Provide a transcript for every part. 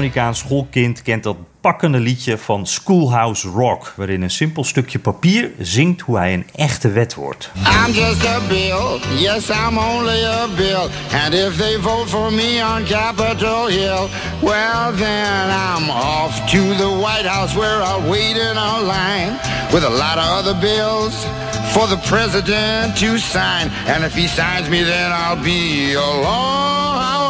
Amerikaans schoolkind kent dat pakkende liedje van Schoolhouse Rock, waarin een simpel stukje papier zingt hoe hij een echte wet wordt. I'm just a bill, yes, I'm only a bill. And if they vote for me on Capitol Hill, well, then I'm off to the White House where I'll wait in a line with a lot of other bills for the president to sign. And if he signs me, then I'll be alone. How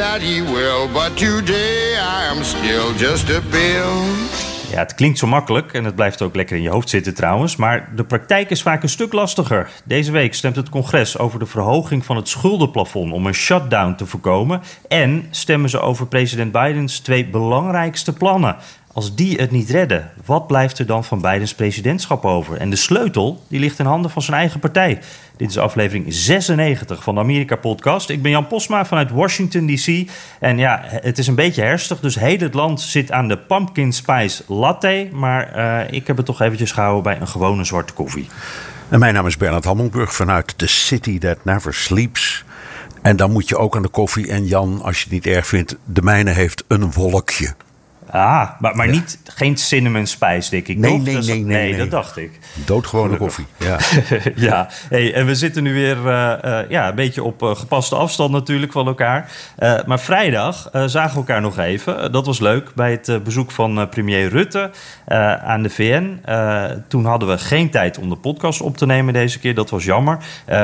that he will. But today I am still just a bill. Ja, het klinkt zo makkelijk en het blijft ook lekker in je hoofd zitten trouwens, maar de praktijk is vaak een stuk lastiger. Deze week stemt het congres over de verhoging van het schuldenplafond om een shutdown te voorkomen en stemmen ze over president Bidens twee belangrijkste plannen. Als die het niet redden, wat blijft er dan van Bidens presidentschap over? En de sleutel die ligt in handen van zijn eigen partij. Dit is aflevering 96 van de Amerika-podcast. Ik ben Jan Posma vanuit Washington, D.C. En ja, het is een beetje herfstig, dus heel het land zit aan de pumpkin spice latte. Maar uh, ik heb het toch eventjes gehouden bij een gewone zwarte koffie. En mijn naam is Bernard Hammelburg vanuit The City That Never Sleeps. En dan moet je ook aan de koffie. En Jan, als je het niet erg vindt, de mijne heeft een wolkje. Ah, maar, maar niet, geen cinnamon spice, denk ik. Nee, nee, Dus- nee, nee, nee. dat dacht ik. Doodgewone koffie. Ja. ja, hey, en we zitten nu weer eh, eh, ja, een beetje op eh, gepaste afstand natuurlijk van elkaar. Maar vrijdag zagen we elkaar nog even. Dat was leuk bij het bezoek van premier Rutte aan de VN. Toen hadden we geen tijd om de podcast op te nemen deze keer. Dat was jammer.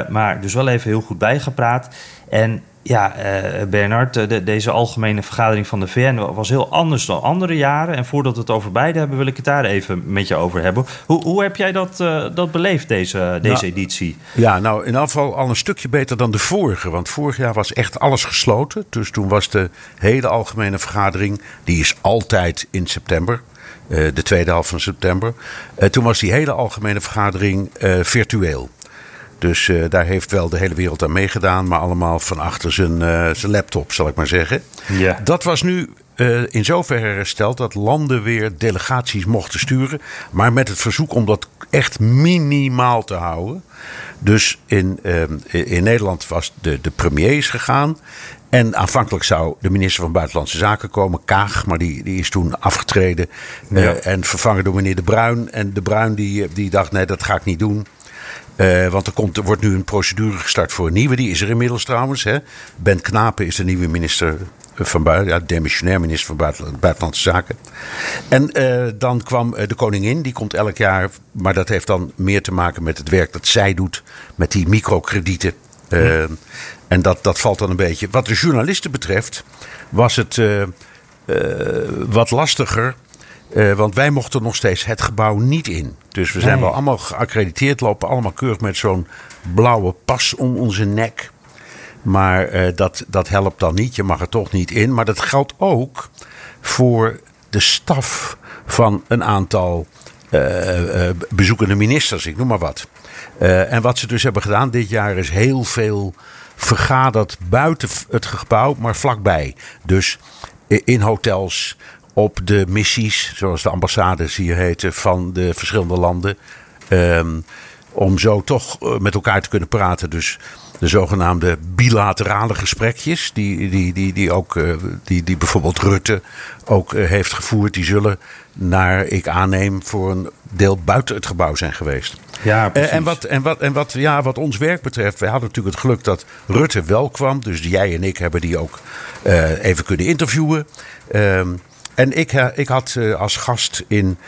Maar dus wel even heel goed bijgepraat. En ja, eh, Bernard, eh, de- deze algemene vergadering van de VN was heel anders dan andere jaren. En voordat we het over beide hebben, wil ik het daar even met je over hebben. Hoe, hoe heb jij dat, eh, dat beleefd, deze, deze Nou, editie? ja, nou in geval al een stukje beter dan de vorige. Want vorig jaar was echt alles gesloten. Dus toen was de hele algemene vergadering, die is altijd in september. eh, de tweede helft van september. Toen was die hele algemene vergadering virtueel. Dus eh, daar heeft wel de hele wereld aan meegedaan, maar allemaal van achter zijn, eh, zijn laptop, zal ik maar zeggen. Ja. Dat was nu eh, in zoverre hersteld dat landen weer delegaties mochten sturen, maar met het verzoek om dat echt minimaal te houden. Dus in, in Nederland was de, de premier is gegaan. En aanvankelijk zou de minister van Buitenlandse Zaken komen, Kaag, maar die, die is toen afgetreden Ja. en vervangen door meneer De Bruin. En De Bruin die, die dacht, nee, dat ga ik niet doen. Eh, want er, komt, er wordt nu een procedure gestart voor een nieuwe. Die is er inmiddels trouwens. Hè. Ben Knapen is de nieuwe minister van Buiten, ja, demissionair minister van Buitenland- Buitenlandse Zaken. En eh, dan kwam eh, de koningin, die komt elk jaar. Maar dat heeft dan meer te maken met het werk dat zij doet. Met die microkredieten. Eh, En dat, dat valt dan een beetje. Wat de journalisten betreft, was het wat lastiger. Eh, want wij mochten nog steeds het gebouw niet in. Dus we zijn Nee. wel allemaal geaccrediteerd, lopen allemaal keurig met zo'n blauwe pas om onze nek. Maar eh, dat, dat helpt dan niet. Je mag er toch niet in. Maar dat geldt ook voor de staf van een aantal eh, bezoekende ministers. Ik noem maar wat. En wat ze dus hebben gedaan dit jaar is heel veel vergaderd buiten het gebouw, maar vlakbij. Dus in hotels, op de missies, zoals de ambassades hier heten, van de verschillende landen. Ehm, om zo toch eh, met elkaar te kunnen praten. Dus de zogenaamde bilaterale gesprekjes, die, die, die, die, ook, eh, die, die bijvoorbeeld Rutte ook eh, heeft gevoerd, die zullen naar, ik aanneem, voor een deel buiten het gebouw zijn geweest. Ja, precies. en wat, en, wat, en wat, ja, wat ons werk betreft, wij hadden natuurlijk het geluk dat Rutte wel kwam. Dus jij en ik hebben die ook even kunnen interviewen. Ehm, en ik, eh, ik had eh, als gast in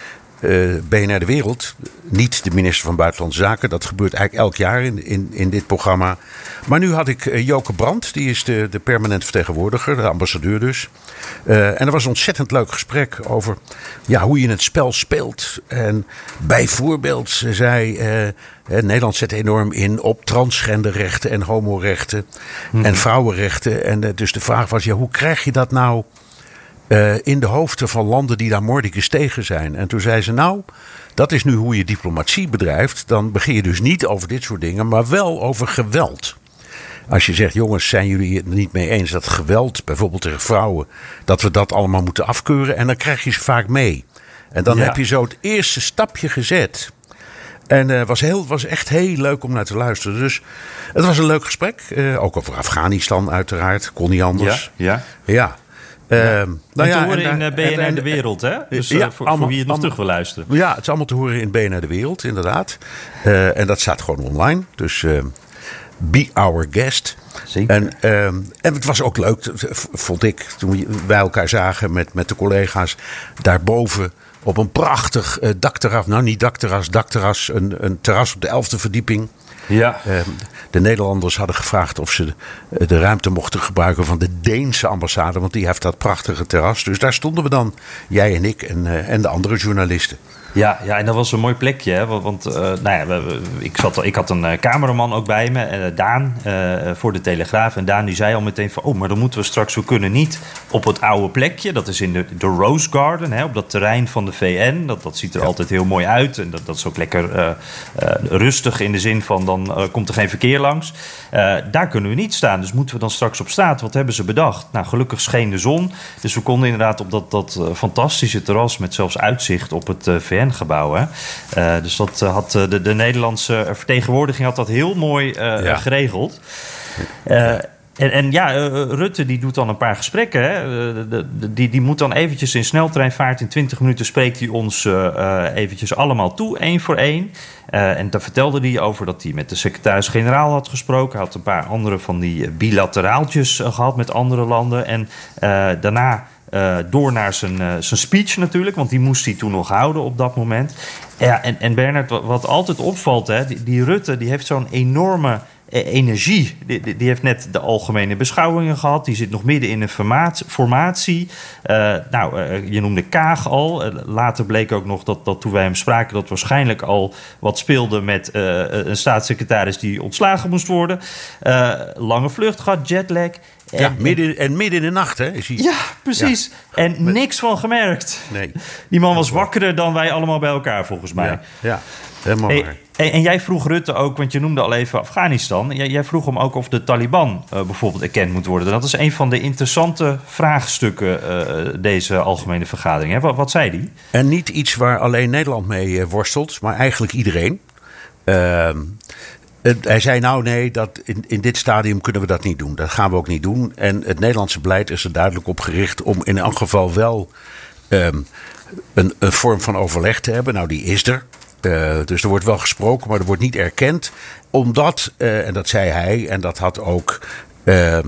eh BNR De Wereld niet de minister van Buitenlandse Zaken. Dat gebeurt eigenlijk elk jaar in, in, in dit programma. Maar nu had ik uh, Joke Brandt, die is de, de permanent vertegenwoordiger, de ambassadeur dus. Uh, en er was een ontzettend leuk gesprek over ja, hoe je het spel speelt. En bijvoorbeeld, ze zei, Nederland zet enorm in op transgenderrechten en homorechten mm. en vrouwenrechten. En dus de vraag was, ja, hoe krijg je dat nou in de hoofden van landen die daar mordicus tegen zijn? En toen zei ze, nou... Dat is nu hoe je diplomatie bedrijft. Dan begin je dus niet over dit soort dingen, maar wel over geweld. Als je zegt, jongens, zijn jullie het niet mee eens dat geweld, bijvoorbeeld tegen vrouwen, dat we dat allemaal moeten afkeuren? En dan krijg je ze vaak mee. En dan ja. heb je zo het eerste stapje gezet. En het uh, was, heel, was echt heel leuk om naar te luisteren. Dus het was een leuk gesprek. Uh, ook over Afghanistan, uiteraard. Kon niet anders. Ja. Ja. ja. Ja. Uh, nou ja, te horen in uh, BNR en, De Wereld, hè? Dus ja, voor, allemaal, wie het nog allemaal, terug wil luisteren. Ja, het is allemaal te horen in BNR De Wereld, inderdaad. Uh, en dat staat gewoon online. Dus be our guest. Zeker. En, en het was ook leuk, vond ik, toen wij elkaar zagen met, met de collega's daarboven op een prachtig dakterras. Nou, niet dakterras, dakterras. Een, een terras op de elfde verdieping. Ja. Uh, de Nederlanders hadden gevraagd of ze de, ruimte mochten gebruiken van de Deense ambassade. Want die heeft dat prachtige terras. Dus daar stonden we dan, jij en ik en, uh, en de andere journalisten. Ja, ja, en dat was een mooi plekje. Hè? Want uh, nou ja, ik, zat, ik had een uh, cameraman ook bij me, uh, Daan, voor de Telegraaf. En Daan die zei al meteen van, oh, maar dan moeten we straks, we kunnen niet op het oude plekje. Dat is in de, de Rose Garden, hè, op dat terrein van de VN. Dat, dat ziet er ja. altijd heel mooi uit. En dat, dat is ook lekker rustig in de zin van, dan komt er geen verkeer langs. daar kunnen we niet staan. Dus moeten we dan straks op straat. Wat hebben ze bedacht? Nou, gelukkig scheen de zon. Dus we konden inderdaad op dat, dat fantastische terras met zelfs uitzicht op het VN VN-gebouw. Uh, dus dat uh, had de, de, Nederlandse vertegenwoordiging had dat heel mooi uh, ja. geregeld. En, en, ja, Rutte die doet dan een paar gesprekken. Hè. Die, die moet dan eventjes in sneltreinvaart in 20 minuten spreekt hij ons eventjes allemaal toe, één voor één. en daar vertelde hij over dat hij met de secretaris-generaal had gesproken. Hij had een paar andere van die bilateraaltjes gehad met andere landen. En daarna uh, door naar zijn, uh, zijn speech natuurlijk, want die moest hij toen nog houden op dat moment. Ja, en, en Bernard, wat, altijd opvalt, hè, die, Rutte die heeft zo'n enorme energie. Die, die, heeft net de algemene beschouwingen gehad. Die zit nog midden in een formatie. Nou, je noemde Kaag al. Later bleek ook nog dat, dat toen wij hem spraken... dat waarschijnlijk al wat speelde met een staatssecretaris... die ontslagen moest worden. lange vlucht gehad, jetlag. En, ja, midden, en midden in de nacht, hè? Is hij... Ja, precies. Ja. En Met... niks van gemerkt. Nee. Die man was wakkerder dan wij allemaal bij elkaar, volgens mij. Ja, ja. helemaal hey, En, en, jij vroeg Rutte ook, want je noemde al even Afghanistan. Jij, jij vroeg hem ook of de Taliban uh, bijvoorbeeld erkend moet worden. Dat is een van de interessante vraagstukken uh, deze algemene vergadering. Hè? Wat, wat zei die? En niet iets waar alleen Nederland mee uh, worstelt, maar eigenlijk iedereen. Ehm, hij zei nou nee, dat in, in dit stadium kunnen we dat niet doen. Dat gaan we ook niet doen. En het Nederlandse beleid is er duidelijk op gericht om in elk geval wel um, een, een, vorm van overleg te hebben. Nou, die is er. Uh, dus er wordt wel gesproken, maar er wordt niet erkend. Omdat, uh, en dat zei hij, en dat had ook uh,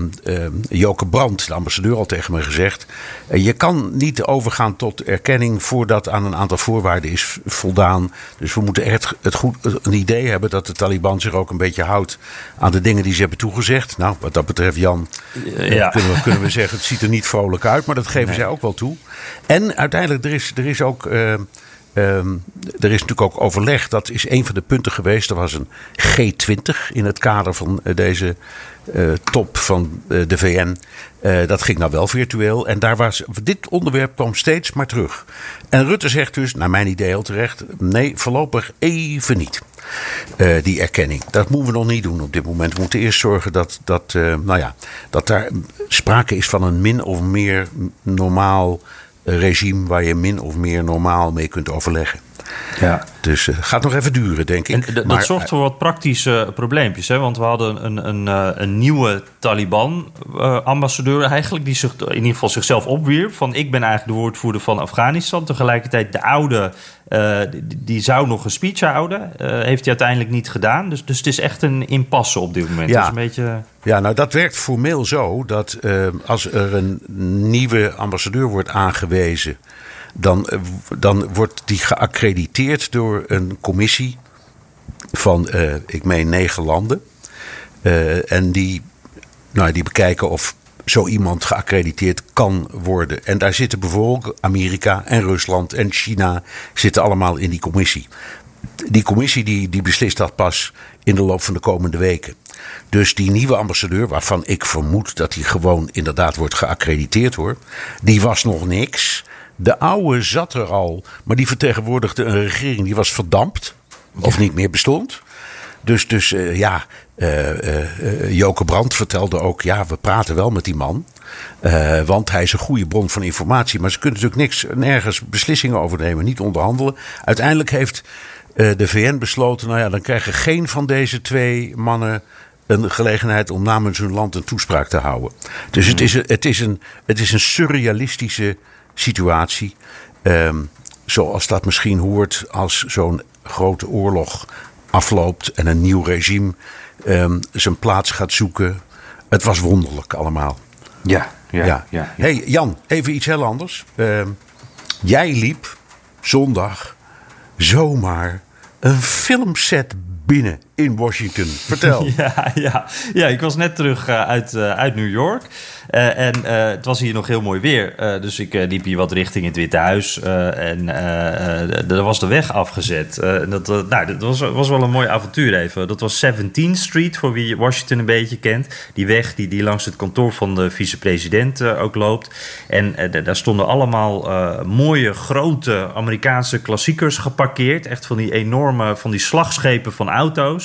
Joke Brandt, de ambassadeur, al tegen me gezegd. Uh, je kan niet overgaan tot erkenning voordat aan een aantal voorwaarden is voldaan. Dus we moeten echt het goed, een idee hebben dat de Taliban zich ook een beetje houdt aan de dingen die ze hebben toegezegd. Nou, wat dat betreft, Jan, ja. kunnen, we, kunnen we zeggen, het ziet er niet vrolijk uit, maar dat geven nee. zij ook wel toe. En uiteindelijk, er is, er is ook. Um, er is natuurlijk ook overleg. Dat is een van de punten geweest. Er was een G20 in het kader van uh, deze uh, top van uh, de VN. dat ging nou wel virtueel. En daar was, dit onderwerp kwam steeds maar terug. En Rutte zegt dus, naar mijn idee heel terecht... nee, voorlopig even niet. die erkenning. Dat moeten we nog niet doen op dit moment. We moeten eerst zorgen dat, dat, nou ja, dat daar sprake is van een min of meer normaal regime waar je min of meer normaal mee kunt overleggen. Ja. Dus het uh, gaat nog even duren, denk ik. En dat maar, zorgt voor wat praktische probleempjes. Hè? Want we hadden een, een, een, een nieuwe Taliban-ambassadeur eigenlijk... die zich in ieder geval zichzelf opwierp. Van ik ben eigenlijk de woordvoerder van Afghanistan. Tegelijkertijd de oude, uh, die, die, zou nog een speech houden. Uh, heeft hij uiteindelijk niet gedaan. Dus, dus het is echt een impasse op dit moment. Ja. Dus een beetje... Ja, nou dat werkt formeel zo dat als er een nieuwe ambassadeur wordt aangewezen dan, eh, dan wordt die geaccrediteerd door een commissie van, eh, ik meen, negen landen. Eh, en die, nou, die bekijken of zo iemand geaccrediteerd kan worden. En daar zitten bijvoorbeeld Amerika en Rusland en China zitten allemaal in die commissie. Die commissie die, die beslist dat pas in de loop van de komende weken. Dus die nieuwe ambassadeur, waarvan ik vermoed dat hij gewoon inderdaad wordt geaccrediteerd hoor, die was nog niks. De oude zat er al, maar die vertegenwoordigde een regering die was verdampt of niet meer bestond. Dus, dus uh, ja, Joke Brandt vertelde ook: ja, we praten wel met die man. want hij is een goede bron van informatie. Maar ze kunnen natuurlijk niks, nergens beslissingen over nemen, niet onderhandelen. Uiteindelijk heeft de VN besloten: nou ja, dan krijgen geen van deze twee mannen een gelegenheid om namens hun land een toespraak te houden. Dus het, is, het, is, een, het is een surrealistische situatie. Um, zoals dat misschien hoort als zo'n grote oorlog afloopt en een nieuw regime um, zijn plaats gaat zoeken. Het was wonderlijk allemaal. Ja, ja, ja. ja, Hey Jan, even iets heel anders. Uh, jij liep zondag zomaar een filmset binnen in Washington. Vertel. ja, ja, ja, ik was net terug uh, uit, uh, uit New York. Uh, en het was hier nog heel mooi weer. dus ik liep hier wat richting het Witte Huis. en er was de weg afgezet. dat, nou, dat was, was wel een mooi avontuur even. Dat was 17th Street, voor wie Washington een beetje kent. Die weg die, die langs het kantoor van de vicepresident ook loopt. En daar stonden allemaal mooie, grote Amerikaanse klassiekers geparkeerd. Echt van die enorme, van die slagschepen van auto's.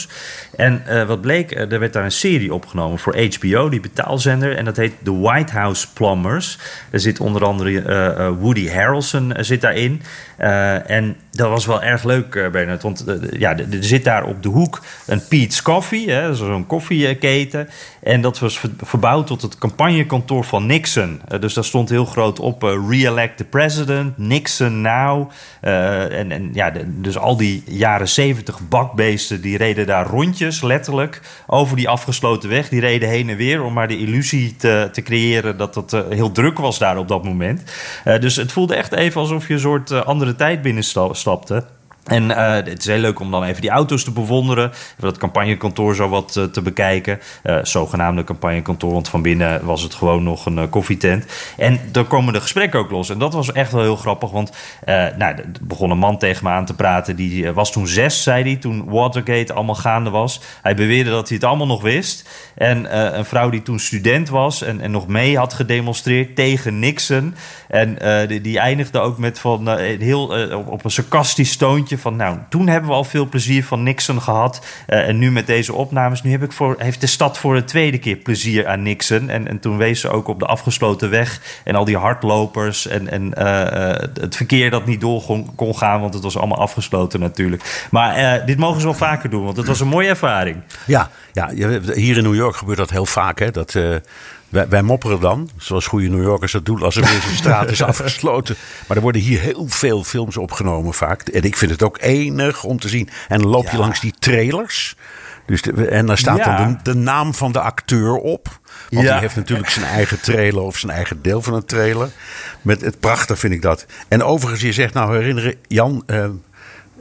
En uh, wat bleek, er werd daar een serie opgenomen voor HBO, die betaalzender. En dat heet The White House Plumbers. Er zit onder andere uh, Woody Harrelson zit daarin. En dat was wel erg leuk, Bernard. Want ja, er zit daar op de hoek een Pete's Coffee, zo'n koffieketen. En dat was verbouwd tot het campagnekantoor van Nixon. dus daar stond heel groot op: Re-elect the president, Nixon now. en, en ja, dus al die jaren zeventig bakbeesten die reden daar rondjes, letterlijk, over die afgesloten weg. Die reden heen en weer om maar de illusie te, te creëren dat het uh, heel druk was daar op dat moment. Uh, dus het voelde echt even alsof je een soort uh, andere tijd binnenstapte. En uh, het is heel leuk om dan even die auto's te bewonderen. Even dat campagnekantoor zo wat uh, te bekijken. Uh, zogenaamde campagnekantoor, want van binnen was het gewoon nog een koffietent. En dan komen de gesprekken ook los. En dat was echt wel heel grappig, want nou, er begon een man tegen me aan te praten. Die was toen zes, zei hij, toen Watergate allemaal gaande was. Hij beweerde dat hij het allemaal nog wist. En een vrouw die toen student was en, en nog mee had gedemonstreerd tegen Nixon. En die, die, eindigde ook met van heel op een sarcastisch toontje van, nou, toen hebben we al veel plezier van Nixon gehad. Uh, en nu met deze opnames, nu heb ik voor, heeft de stad voor de tweede keer plezier aan Nixon. En, en toen wees ze ook op de afgesloten weg en al die hardlopers en, en uh, het verkeer dat niet door kon, kon, gaan, want het was allemaal afgesloten natuurlijk. Maar dit mogen ze wel vaker doen, want het was een mooie ervaring. Ja, ja hier in New York gebeurt dat heel vaak, hè, dat... Wij, wij, mopperen dan, zoals goede New Yorkers dat doen, als er weer een straat is afgesloten. Maar er worden hier heel veel films opgenomen vaak. En ik vind het ook enig om te zien. En dan loop je ja. langs die trailers. Dus de, en daar staat ja. dan de, de, naam van de acteur op. Want ja. die heeft natuurlijk zijn eigen trailer of zijn eigen deel van een trailer. Met het prachtig vind ik dat. En overigens, je zegt nou herinneren, Jan, uh,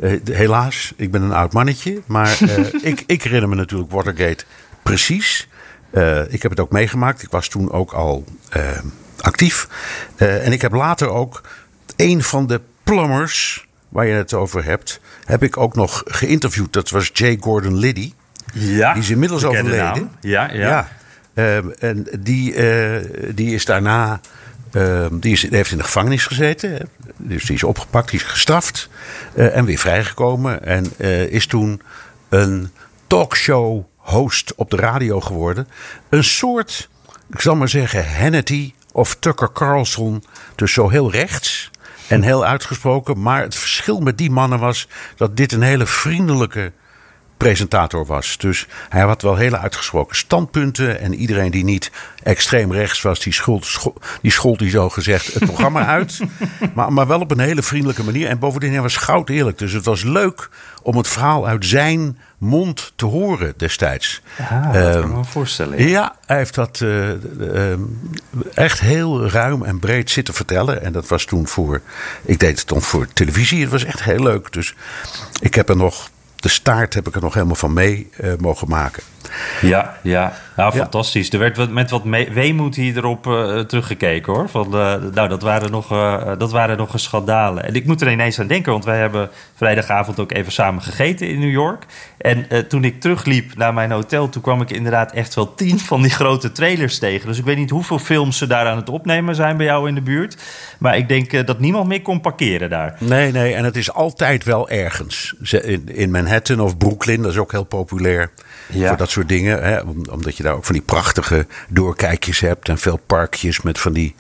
uh, helaas, ik ben een oud mannetje. Maar uh, ik, ik herinner me natuurlijk Watergate precies. Uh, ik heb het ook meegemaakt. Ik was toen ook al uh, actief. Uh, en ik heb later ook een van de plumbers waar je het over hebt, heb ik ook nog geïnterviewd. Dat was J. Gordon Liddy. Ja, die is inmiddels overleden. Ja, ja. ja. en die, die is daarna. die, is, heeft in de gevangenis gezeten. Dus die is opgepakt, die is gestraft. en weer vrijgekomen. En is toen een talkshow host op de radio geworden. Een soort, ik zal maar zeggen, Hannity of Tucker Carlson. Dus zo heel rechts en heel uitgesproken. Maar het verschil met die mannen was dat dit een hele vriendelijke presentator was. Dus hij had wel hele uitgesproken standpunten. En iedereen die niet extreem rechts was, die schold, scho- die schold die zo gezegd het programma uit. Maar, maar wel op een hele vriendelijke manier. En bovendien, hij was goud eerlijk. Dus het was leuk om het verhaal uit zijn mond te horen destijds. Ja, dat kan ik Ehm, me voorstellen. ja. ja, hij heeft dat eh, eh, echt heel ruim en breed zitten vertellen. En dat was toen voor, ik deed het toen voor televisie. Het was echt heel leuk. Dus ik heb er nog, de staart heb ik er nog helemaal van mee eh, mogen maken. Ja, ja. Nou, Ja. fantastisch. Er werd met wat weemoed hier erop eh, teruggekeken hoor. Van, eh, nou, dat waren, nog, eh, dat waren nog eens schandalen. En ik moet er ineens aan denken, want wij hebben vrijdagavond ook even samen gegeten in New York. En toen ik terugliep naar mijn hotel, toen kwam ik inderdaad echt wel tien van die grote trailers tegen. Dus ik weet niet hoeveel films ze daar aan het opnemen zijn bij jou in de buurt. Maar ik denk dat niemand meer kon parkeren daar. Nee, nee, en het is altijd wel ergens. In, in Manhattan of Brooklyn, dat is ook heel populair. Ja. Voor dat soort dingen. Hè? om- Omdat je daar ook van die prachtige doorkijkjes hebt. En veel parkjes met van die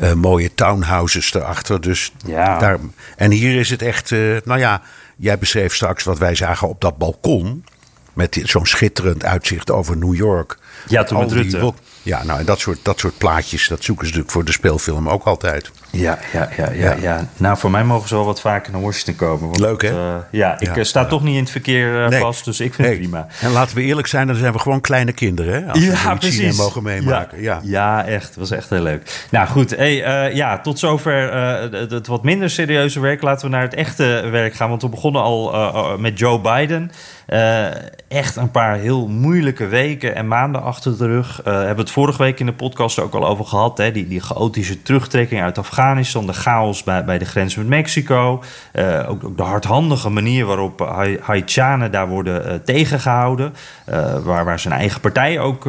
eh, mooie townhouses erachter. Dus Ja. daar, en hier is het echt. eh, nou ja, jij beschreef straks wat wij zagen op dat balkon. Met zo'n schitterend uitzicht over New York. Ja, toen met Rutte. Ja, nou, en dat soort, dat soort plaatjes, dat zoeken ze natuurlijk voor de speelfilm ook altijd. Ja, ja, ja, ja, Ja. ja. Nou, voor mij mogen ze wel wat vaker naar Washington komen. want Leuk, hè? eh, ja, ik Ja. eh, sta toch niet in het verkeer Nee. vast, dus ik vind het prima. En laten we eerlijk zijn, dan zijn we gewoon kleine kinderen. Hè? Als we zoiets zien en mogen meemaken. Ja. Ja. echt. Dat was echt heel leuk. Nou goed, hey, eh, ja, tot zover eh, het, het wat minder serieuze werk. Laten we naar het echte werk gaan. Want we begonnen al met Joe Biden. Eh, echt een paar heel moeilijke weken en maanden achter de rug. Eh hebben we het vorige week in de podcast ook al over gehad. Hè? Die, die chaotische terugtrekking uit Afghanistan. De chaos bij, bij de grens met Mexico. Eh, ook, de hardhandige manier waarop Hai- Haitianen daar worden eh, tegengehouden. Eh, waar, waar zijn eigen partij ook...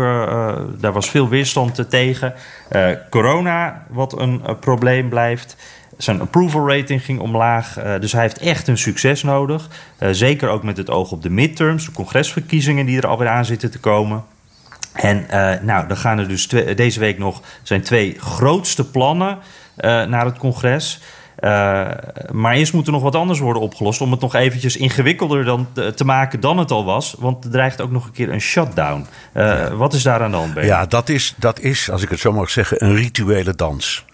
daar was veel weerstand tegen. Corona, wat een probleem blijft. Zijn approval rating ging omlaag. dus hij heeft echt een succes nodig. Zeker ook met het oog op de midterms, de congresverkiezingen die er alweer aan zitten te komen. En eh, nou, dan gaan er dus twee- deze week nog zijn twee grootste plannen eh, naar het congres. Eh, maar eerst moet er nog wat anders worden opgelost om het nog eventjes ingewikkelder dan te, te maken dan het al was. Want er dreigt ook nog een keer een shutdown. Wat is daar aan de hand? Ja, dat is, dat is, als ik het zo mag zeggen, een rituele dans.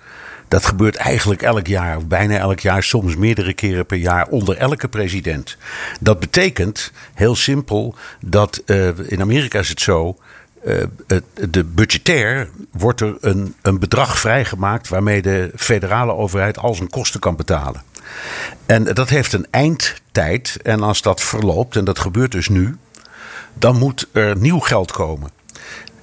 Dat gebeurt eigenlijk elk jaar, of bijna elk jaar, soms meerdere keren per jaar, onder elke president. Dat betekent, heel simpel, dat in Amerika is het zo. Eh, het, de budgetair wordt er een, een bedrag vrijgemaakt waarmee de federale overheid al zijn kosten kan betalen. En dat heeft een eindtijd. En als dat verloopt, en dat gebeurt dus nu, dan moet er nieuw geld komen.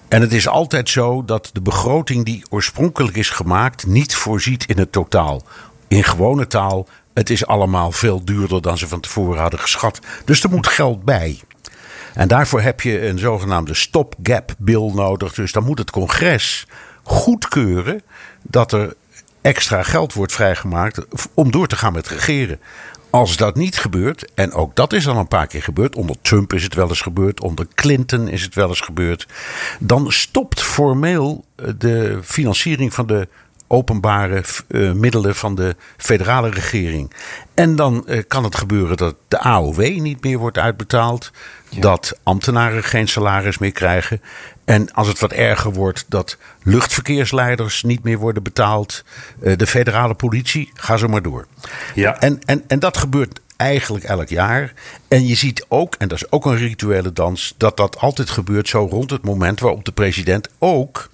En het is altijd zo dat de begroting die oorspronkelijk is gemaakt niet voorziet in het totaal. In gewone taal, het is allemaal veel duurder dan ze van tevoren hadden geschat. Dus er moet geld bij. En daarvoor heb je een zogenaamde stopgap bill nodig. Dus dan moet het congres goedkeuren dat er extra geld wordt vrijgemaakt om door te gaan met regeren. Als dat niet gebeurt, en ook dat is al een paar keer gebeurd, onder Trump is het wel eens gebeurd, onder Clinton is het wel eens gebeurd, dan stopt formeel eh, de financiering van de openbare eh, middelen van de federale regering. En dan eh, kan het gebeuren dat de AOW niet meer wordt uitbetaald, dat ambtenaren geen salaris meer krijgen. En als het wat erger wordt, dat luchtverkeersleiders niet meer worden betaald. eh, de federale politie, ga zo maar door. Ja. En, en, en dat gebeurt eigenlijk elk jaar. En je ziet ook, en dat is ook een rituele dans, dat dat altijd gebeurt zo rond het moment waarop de president ook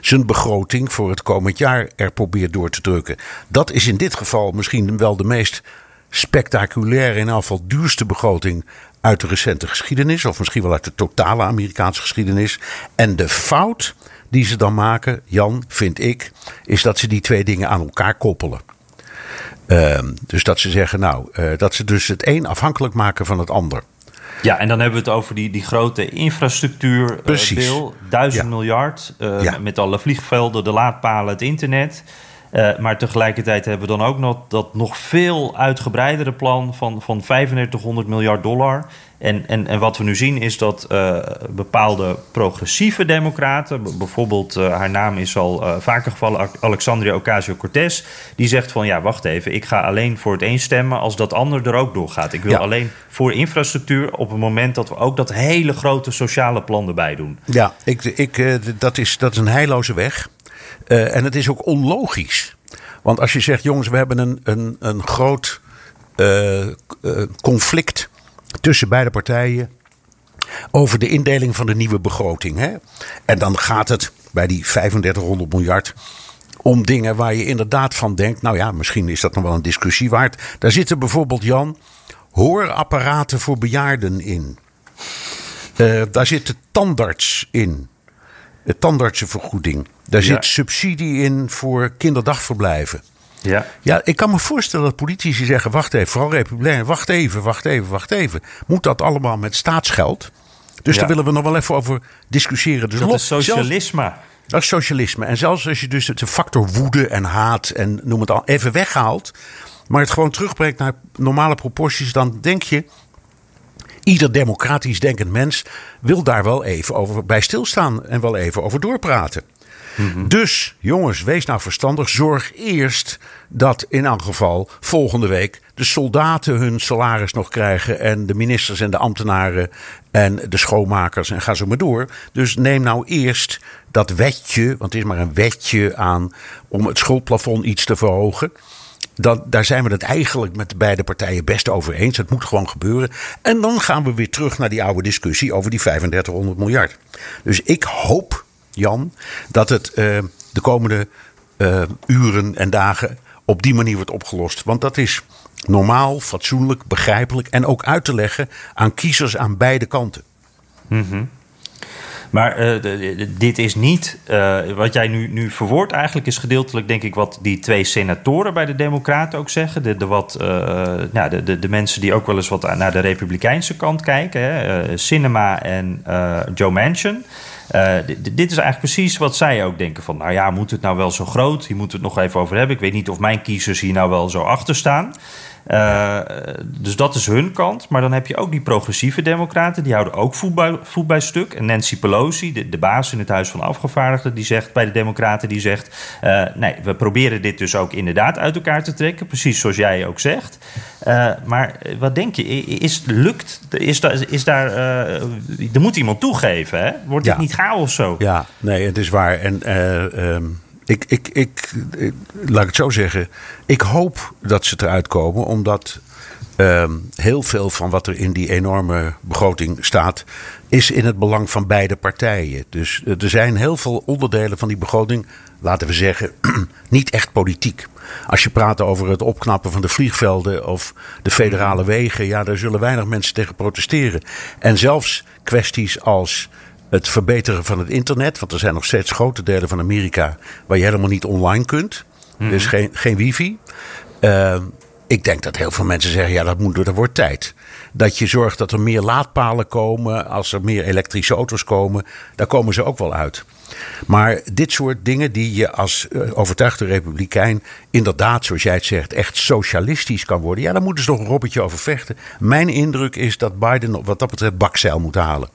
zijn begroting voor het komend jaar er probeert door te drukken. Dat is in dit geval misschien wel de meest spectaculaire, in afval duurste begroting uit de recente geschiedenis, of misschien wel uit de totale Amerikaanse geschiedenis. En de fout die ze dan maken, Jan, vind ik, is dat ze die twee dingen aan elkaar koppelen. Ehm, dus dat ze zeggen, nou, eh, dat ze dus het een afhankelijk maken van het ander. Ja, en dan hebben we het over die, die grote infrastructuur. Precies. bill, duizend Ja. miljard. eh, Ja. Met alle vliegvelden, de laadpalen, het internet. Uh, maar tegelijkertijd hebben we dan ook nog dat nog veel uitgebreidere plan van, van 3500 miljard dollar. En, en, en wat we nu zien is dat uh, bepaalde progressieve democraten, bijvoorbeeld uh, haar naam is al uh, vaker gevallen, Alexandria Ocasio-Cortez, die zegt van ja, wacht even, ik ga alleen voor het een stemmen als dat ander er ook doorgaat. Ik wil Ja. alleen voor infrastructuur op het moment dat we ook dat hele grote sociale plan erbij doen. Ja, ik, ik, eh, dat, is, dat is een heilloze weg. Eh, en het is ook onlogisch. Want als je zegt, jongens, we hebben een, een, een groot eh, eh, conflict tussen beide partijen over de indeling van de nieuwe begroting. Hè? En dan gaat het bij die 3500 miljard om dingen waar je inderdaad van denkt, nou ja, misschien is dat nog wel een discussie waard. Daar zitten bijvoorbeeld, Jan, hoorapparaten voor bejaarden in. Daar zit de tandarts in. Tandartsenvergoeding. Daar zit subsidie in voor kinderdagverblijven. Ja. Ja, ik kan me voorstellen dat politici zeggen: wacht even, vooral republikeinen, wacht even, wacht even, wacht even. Moet dat allemaal met staatsgeld? Dus Ja. daar willen we nog wel even over discussiëren. Dus Dat is zelfs- socialisme. dat is socialisme. En zelfs als je dus de factor woede en haat en noem het al even weghaalt. Maar het gewoon terugbrengt naar normale proporties. Dan denk je, ieder democratisch denkend mens wil daar wel even over bij stilstaan. En wel even over doorpraten. Dus jongens, wees nou verstandig. Zorg eerst dat in elk geval volgende week de soldaten hun salaris nog krijgen. En de ministers en de ambtenaren en de schoonmakers en ga zo maar door. Dus neem nou eerst dat wetje, want het is maar een wetje aan om het schuldplafond iets te verhogen. Daar zijn we het eigenlijk met beide partijen best over eens. Het moet gewoon gebeuren. En dan gaan we weer terug naar die oude discussie over die 3500 miljard. Dus ik hoop, Jan, dat het eh, de komende eh, uren en dagen op die manier wordt opgelost. Want dat is normaal, fatsoenlijk, begrijpelijk en ook uit te leggen aan kiezers aan beide kanten. Eh, d- d- dit is niet, eh, wat jij nu, nu verwoordt eigenlijk, is gedeeltelijk denk ik wat die twee senatoren bij de Democraten ook zeggen. De, wat, eh, nou, de, de, de mensen die ook wel eens wat naar de Republikeinse kant kijken. Hè, eh, Sinema en eh, Joe Manchin. Eh, dit is eigenlijk precies wat zij ook denken van, nou ja, moet het nou wel zo groot? Hier moeten we het nog even over hebben. Ik weet niet of mijn kiezers hier nou wel zo achter staan. Eh, dus dat is hun kant. Maar dan heb je ook die progressieve democraten. Die houden ook voet bij, voet bij stuk. En Nancy Pelosi, de, de baas in het Huis van Afgevaardigden... die zegt bij de democraten, die zegt... eh, nee, we proberen dit dus ook inderdaad uit elkaar te trekken. Precies zoals jij ook zegt. Eh, maar wat denk je? Is, lukt? Is daar... Is daar er moet iemand toegeven, hè? Wordt dit Ja. niet chaos zo? Ja, nee, het is waar. En eh, ehm, ik, ik, ik, ik- laat ik het zo zeggen. Ik hoop dat ze eruit komen, omdat ehm, heel veel van wat er in die enorme begroting staat, is in het belang van beide partijen. Dus eh, er zijn heel veel onderdelen van die begroting, laten we zeggen, niet echt politiek. Als je praat over het opknappen van de vliegvelden of de federale wegen, ja, daar zullen weinig mensen tegen protesteren. En zelfs kwesties als het verbeteren van het internet. Want er zijn nog steeds grote delen van Amerika waar je helemaal niet online kunt. Dus geen, geen wifi. Uh, ik denk dat heel veel mensen zeggen, ja, dat, moet, dat wordt tijd. Dat je zorgt dat er meer laadpalen komen. Als er meer elektrische auto's komen, daar komen ze ook wel uit. Maar dit soort dingen die je als uh, overtuigde republikein inderdaad, zoals jij het zegt, echt socialistisch kan worden. Ja, daar moeten ze nog een robbertje over vechten. Mijn indruk is dat Biden wat dat betreft bakzeil moet halen.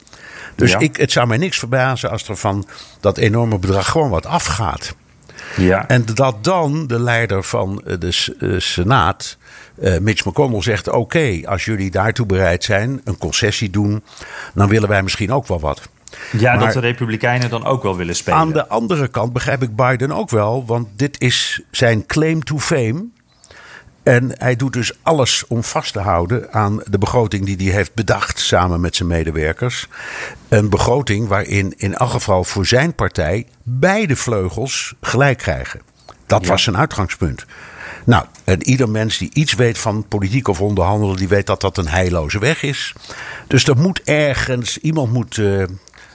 Dus Ja. ik, het zou mij niks verbazen als er van dat enorme bedrag gewoon wat afgaat. Ja. En dat dan de leider van eh, de eh, Senaat, eh, Mitch McConnell, zegt: Oké, als jullie daartoe bereid zijn, een concessie doen, dan willen wij misschien ook wel wat. ja, dat de Republikeinen dan ook wel willen spelen. Aan de andere kant begrijp ik Biden ook wel, want dit is zijn claim to fame. En hij doet dus alles om vast te houden aan de begroting die hij heeft bedacht samen met zijn medewerkers. Een begroting waarin in elk geval voor zijn partij beide vleugels gelijk krijgen. Dat Ja. was zijn uitgangspunt. Nou, en ieder mens die iets weet van politiek of onderhandelen, die weet dat dat een heilloze weg is. Dus er moet ergens, iemand moet eh,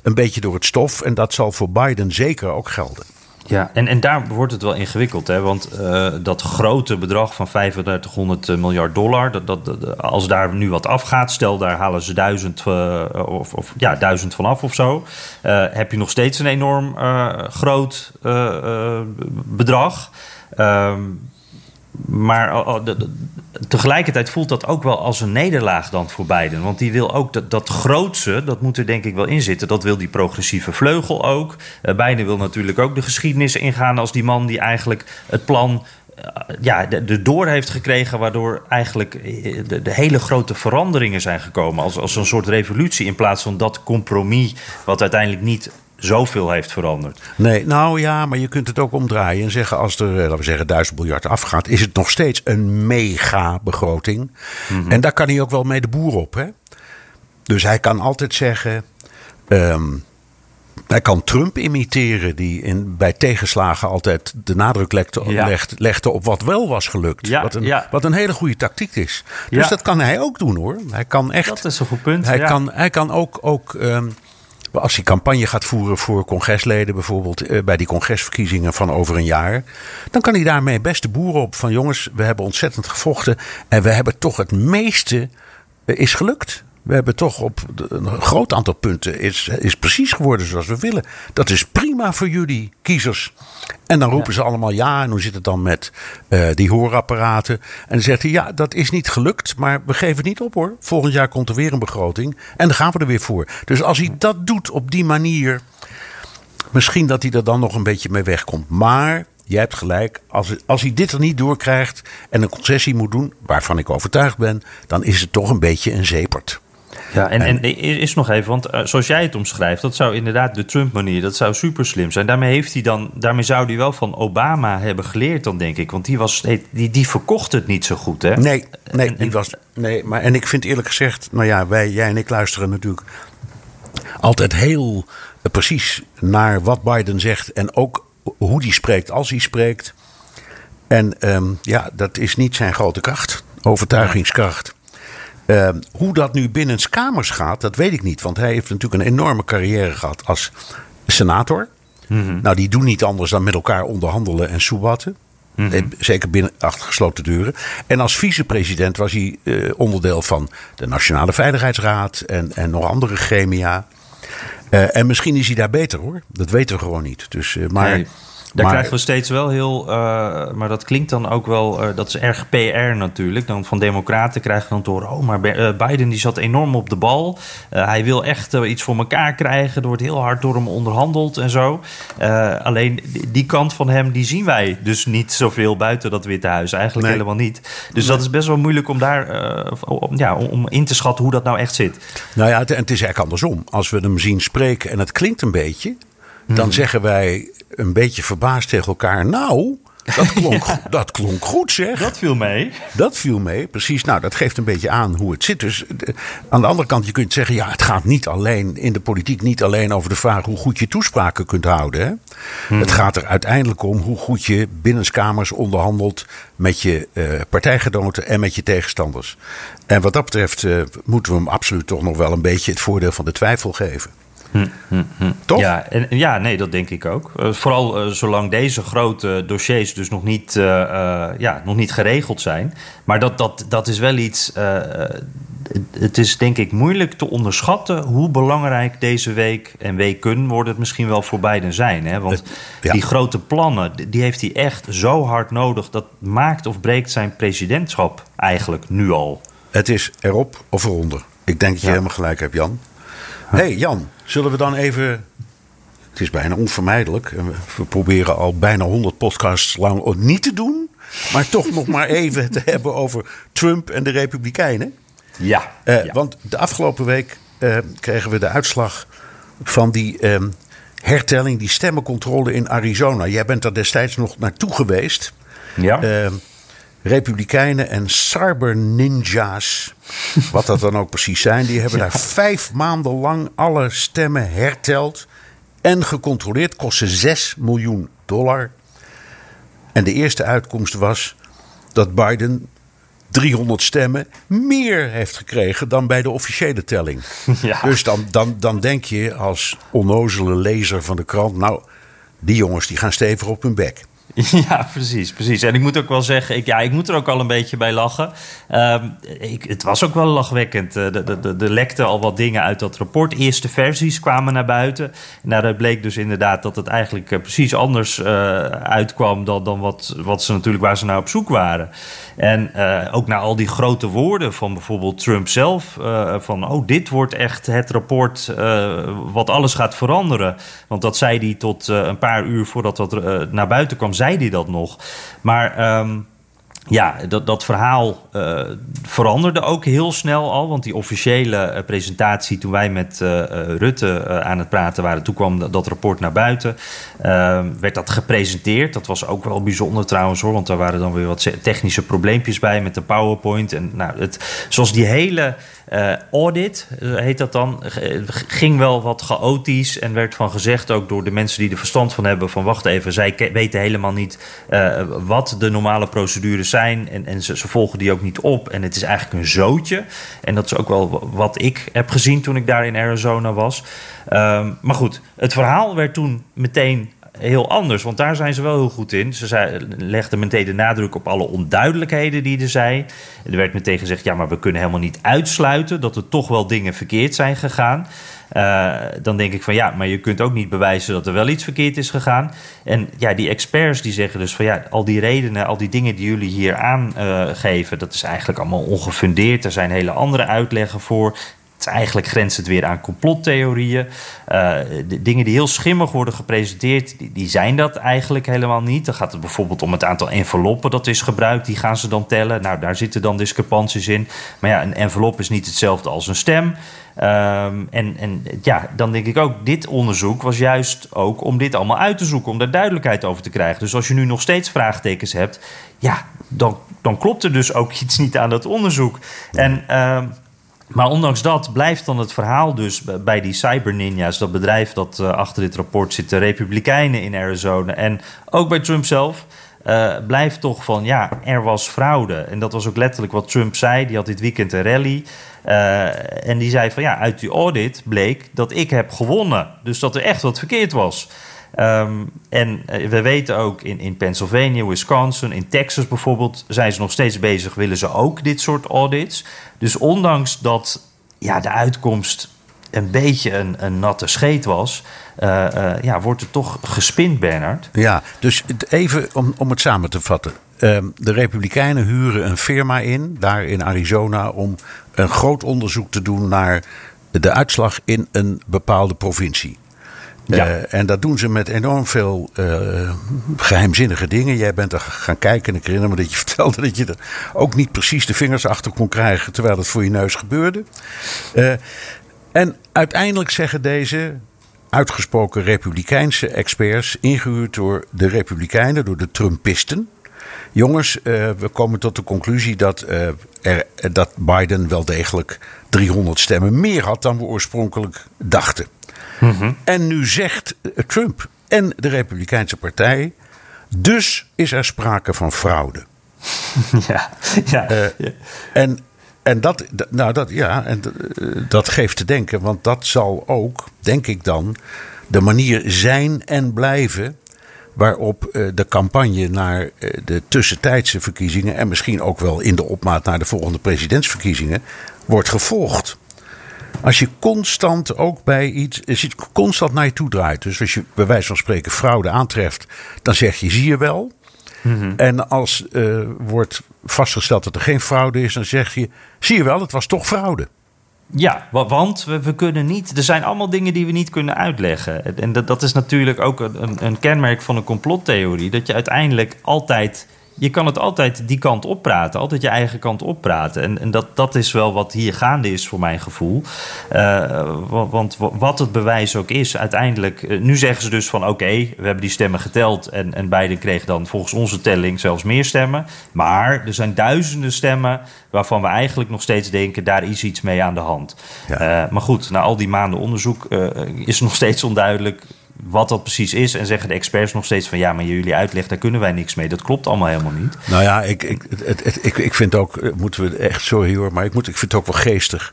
een beetje door het stof. En dat zal voor Biden zeker ook gelden. Ja, en, en daar wordt het wel ingewikkeld, hè? want eh, dat grote bedrag van 3500 miljard dollar, dat, dat, als daar nu wat afgaat, stel daar halen ze duizend, eh, of, of, ja, duizend vanaf of zo, eh, heb je nog steeds een enorm eh, groot eh, eh, bedrag. Ehm, maar oh, oh, tegelijkertijd voelt dat ook wel als een nederlaag dan voor Biden. Want die wil ook dat, dat grootse, dat moet er denk ik wel in zitten. Dat wil die progressieve vleugel ook. Biden wil natuurlijk ook de geschiedenis ingaan als die man die eigenlijk het plan eh, ja, de, de door heeft gekregen, waardoor eigenlijk eh, de, de hele grote veranderingen zijn gekomen. Als, als een soort revolutie in plaats van dat compromis, wat uiteindelijk niet zoveel heeft veranderd. Nee, nou ja, maar je kunt het ook omdraaien en zeggen: als er, eh, laten we zeggen, 1000 miljard afgaat, is het nog steeds een mega begroting. En daar kan hij ook wel mee de boer op. Hè? Dus hij kan altijd zeggen. ehm, hij kan Trump imiteren, die in, bij tegenslagen altijd de nadruk legde, Ja. legt- legde op wat wel was gelukt. Ja, wat, een, ja. wat een hele goede tactiek is. Dus dat kan hij ook doen hoor. Hij kan echt. Dat is een goed punt. Hij, kan, hij kan ook, ook ehm, als hij campagne gaat voeren voor congresleden, bijvoorbeeld eh, bij die congresverkiezingen van over een jaar, dan kan hij daarmee best de boeren op van jongens, we hebben ontzettend gevochten en we hebben toch het meeste eh, is gelukt. We hebben toch op een groot aantal punten is, is precies geworden zoals we willen. Dat is prima voor jullie kiezers. En dan roepen ze allemaal ja. En hoe zit het dan met eh, die hoorapparaten? En dan zegt hij ja, dat is niet gelukt. Maar we geven het niet op hoor. Volgend jaar komt er weer een begroting. En dan gaan we er weer voor. Dus als hij dat doet op die manier. Misschien dat hij er dan nog een beetje mee wegkomt. Maar jij hebt gelijk. Als, als hij dit er niet doorkrijgt. En een concessie moet doen. Waarvan ik overtuigd ben. Dan is het toch een beetje een zeepert. Ja, en, en is nog even, want eh, zoals jij het omschrijft, dat zou inderdaad de Trump-manier, dat zou super slim zijn. Daarmee, heeft hij dan, daarmee zou hij wel van Obama hebben geleerd, dan denk ik. Want die, was, die, die verkocht het niet zo goed, hè? Nee, nee, En- die was, nee maar, en ik vind eerlijk gezegd, nou ja, wij, jij en ik luisteren natuurlijk altijd heel eh, precies naar wat Biden zegt en ook hoe die spreekt als hij spreekt. En ehm, ja, dat is niet zijn grote kracht, overtuigingskracht. Ehm, hoe dat nu binnen kamers gaat, dat weet ik niet. Want hij heeft natuurlijk een enorme carrière gehad als senator. Nou, die doen niet anders dan met elkaar onderhandelen en soebatten. Eh, Zeker binnen achter gesloten deuren. En als vicepresident was hij eh, onderdeel van de Nationale Veiligheidsraad en, en nog andere gremia. Eh, en misschien is hij daar beter hoor. Dat weten we gewoon niet. Dus, eh, maar, Nee, daar maar- krijgen we steeds wel heel. eh, maar dat klinkt dan ook wel. eh, dat is erg PR natuurlijk. Dan van Democraten krijgen we dan horen. Oh, maar eh, Biden die zat enorm op de bal. Hij wil echt iets voor elkaar krijgen. Er wordt heel hard door hem onderhandeld en zo. Alleen die, kant van hem die zien wij dus niet zoveel buiten dat Witte Huis. Eigenlijk Nee. helemaal niet. Dus dat is best wel moeilijk om daar. om- ja, om- om in te schatten hoe dat nou echt zit. Nou ja, het, en het is eigenlijk andersom. Als we hem zien spreken en het klinkt een beetje, dan zeggen wij een beetje verbaasd tegen elkaar. Nou, dat klonk, dat klonk goed zeg. Dat viel mee. Dat viel mee, precies. Nou, dat geeft een beetje aan hoe het zit. Dus eh, aan de andere kant, je kunt zeggen, ja, het gaat niet alleen in de politiek niet alleen over de vraag hoe goed je toespraken kunt houden. Hè? Het gaat er uiteindelijk om hoe goed je binnenskamers onderhandelt met je eh, partijgenoten en met je tegenstanders. En wat dat betreft eh, moeten we hem absoluut toch nog wel een beetje het voordeel van de twijfel geven. Toch? Ja, en, ja, nee, dat denk ik ook. Eh, vooral eh, zolang deze grote dossiers dus nog niet, eh, ja, nog niet geregeld zijn. Maar dat, dat, dat is wel iets. het- is denk ik moeilijk te onderschatten hoe belangrijk deze week en weken worden het misschien wel voor beiden zijn. Hè? Want ja. die grote plannen, die- die heeft hij echt zo hard nodig. Dat maakt of breekt zijn presidentschap eigenlijk nu al. Het is erop of eronder. Ik denk dat je Ja. helemaal gelijk hebt, Jan. Hé, hey, Jan, zullen we dan even. Het is bijna onvermijdelijk. we- proberen al bijna 100 podcasts lang niet te doen. Maar toch nog maar even te hebben over Trump en de Republikeinen. Ja, Eh, ja. Want de afgelopen week eh, kregen we de uitslag van die ehm, hertelling, die stemmencontrole in Arizona. Jij bent daar destijds nog naartoe geweest. ja. Ehm, Republikeinen en cyber ninja's, wat dat dan ook precies zijn, die hebben daar vijf maanden lang alle stemmen herteld en gecontroleerd. Kostte 6 miljoen dollar. En de eerste uitkomst was dat Biden 300 stemmen meer heeft gekregen dan bij de officiële telling. Ja. Dus dan, dan, dan denk je als onnozele lezer van de krant, nou, die jongens die gaan stevig op hun bek. Ja, precies, precies. En ik moet ook wel zeggen, ik, ja, ik moet er ook al een beetje bij lachen. Ehm, ik, het was ook wel lachwekkend. Er de, de, de lekte al wat dingen uit dat rapport. Eerste versies kwamen naar buiten. En daaruit bleek dus inderdaad dat het eigenlijk eh, precies anders uh, uitkwam dan, dan wat, wat ze natuurlijk waar ze naar op zoek waren. En ook naar al die grote woorden van bijvoorbeeld Trump zelf. van, oh, dit wordt echt het rapport wat alles gaat veranderen. Want dat zei hij tot een paar uur voordat dat naar buiten kwam zei hij dat nog. Maar um, ja, dat, dat verhaal uh, veranderde ook heel snel al. Want die officiële uh, presentatie, toen wij met uh, Rutte aan het praten waren, toen kwam dat, dat rapport naar buiten. Ehm, werd dat gepresenteerd. Dat was ook wel bijzonder trouwens hoor. Want daar waren dan weer wat technische probleempjes bij met de PowerPoint. En nou, het, zoals die hele uh, audit, heet dat dan, ging wel wat chaotisch en werd van gezegd ook door de mensen die er verstand van hebben van wacht even, zij weten helemaal niet wat de normale procedures zijn en, en ze, ze, volgen die ook niet op en het is eigenlijk een zootje. En dat is ook wel wat ik heb gezien toen ik daar in Arizona was. Um, maar goed, het verhaal werd toen meteen heel anders. Want daar zijn ze wel heel goed in. Ze legden meteen de nadruk op alle onduidelijkheden die er zijn. Er werd meteen gezegd: ja, maar we kunnen helemaal niet uitsluiten dat er toch wel dingen verkeerd zijn gegaan. Uh, dan denk ik van ja, maar je kunt ook niet bewijzen dat er wel iets verkeerd is gegaan. En ja, die experts die zeggen dus van ja, al die redenen, al die dingen die jullie hier aangeven, dat is eigenlijk allemaal ongefundeerd. Er zijn hele andere uitleggen voor. Eigenlijk grenst het weer aan complottheorieën. Uh, de dingen die heel schimmig worden gepresenteerd, die, zijn dat eigenlijk helemaal niet. Dan gaat het bijvoorbeeld om het aantal enveloppen dat is gebruikt. Die gaan ze dan tellen. Nou, daar zitten dan discrepanties in. Maar ja, een envelop is niet hetzelfde als een stem. Um, en, en ja, dan denk ik ook, dit onderzoek was juist ook om dit allemaal uit te zoeken, om daar duidelijkheid over te krijgen. Dus als je nu nog steeds vraagtekens hebt, ja, dan, dan klopt er dus ook iets niet aan dat onderzoek. En. Uh, maar ondanks dat blijft dan het verhaal dus bij die Cyber Ninjas, dat bedrijf dat uh, achter dit rapport zit, de Republikeinen in Arizona en ook bij Trump zelf, uh, blijft toch van ja, er was fraude. En dat was ook letterlijk wat Trump zei. Die had dit weekend een rally. Uh, en die zei van ja, uit die audit bleek dat ik heb gewonnen. Dus dat er echt wat verkeerd was. Um, en we weten ook in, in Pennsylvania, Wisconsin, in Texas bijvoorbeeld, zijn ze nog steeds bezig, willen ze ook dit soort audits. Dus ondanks dat ja, de uitkomst een beetje een, een natte scheet was, uh, uh, ja, wordt er toch gespind, Bernard. Ja, dus even om, om het samen te vatten. Uh, de Republikeinen huren een firma in, daar in Arizona, om een groot onderzoek te doen naar de uitslag in een bepaalde provincie. Ja. Uh, en dat doen ze met enorm veel uh, geheimzinnige dingen. Jij bent er gaan kijken en ik herinner me dat je vertelde dat je er ook niet precies de vingers achter kon krijgen terwijl het voor je neus gebeurde. Uh, en uiteindelijk zeggen deze uitgesproken republikeinse experts, ingehuurd door de republikeinen, door de Trumpisten. Jongens, we komen tot de conclusie dat, dat Biden wel degelijk 300 stemmen meer had dan we oorspronkelijk dachten. Mm-hmm. En nu zegt Trump en de Republikeinse Partij. Dus is er sprake van fraude. Ja, ja. Uh, ja. En, en, dat, nou dat, ja, en dat geeft te denken, want dat zal ook, denk ik dan, de manier zijn en blijven waarop uh, de campagne naar de tussentijdse verkiezingen en misschien ook wel in de opmaat naar de volgende presidentsverkiezingen wordt gevolgd. Als je constant ook bij iets, als je constant naar je toe draait. Dus als je bij wijze van spreken fraude aantreft, dan zeg je zie je wel. Mm-hmm. En als uh, wordt vastgesteld dat er geen fraude is, dan zeg je zie je wel, het was toch fraude. Ja, want we, we, kunnen niet. Er zijn allemaal dingen die we niet kunnen uitleggen. En dat, dat is natuurlijk ook een, een kenmerk van een complottheorie. Dat je uiteindelijk altijd je kan het altijd die kant oppraten, altijd je eigen kant oppraten. En, en dat, dat is wel wat hier gaande is voor mijn gevoel. Uh, want wat het bewijs ook is, uiteindelijk. Uh, nu zeggen ze dus van oké, okay, we hebben die stemmen geteld. En, en Biden kreeg dan volgens onze telling zelfs meer stemmen. Maar er zijn duizenden stemmen waarvan we eigenlijk nog steeds denken, daar is iets mee aan de hand. Ja. Uh, maar goed, na al die maanden onderzoek is nog steeds onduidelijk wat dat precies is. En zeggen de experts nog steeds van ja, maar jullie uitleg, daar kunnen wij niks mee. Dat klopt allemaal helemaal niet. Nou ja, ik, ik, het, het, ik, ik vind ook, eh, moeten we echt, sorry hoor, maar ik, moet, ik vind het ook wel geestig.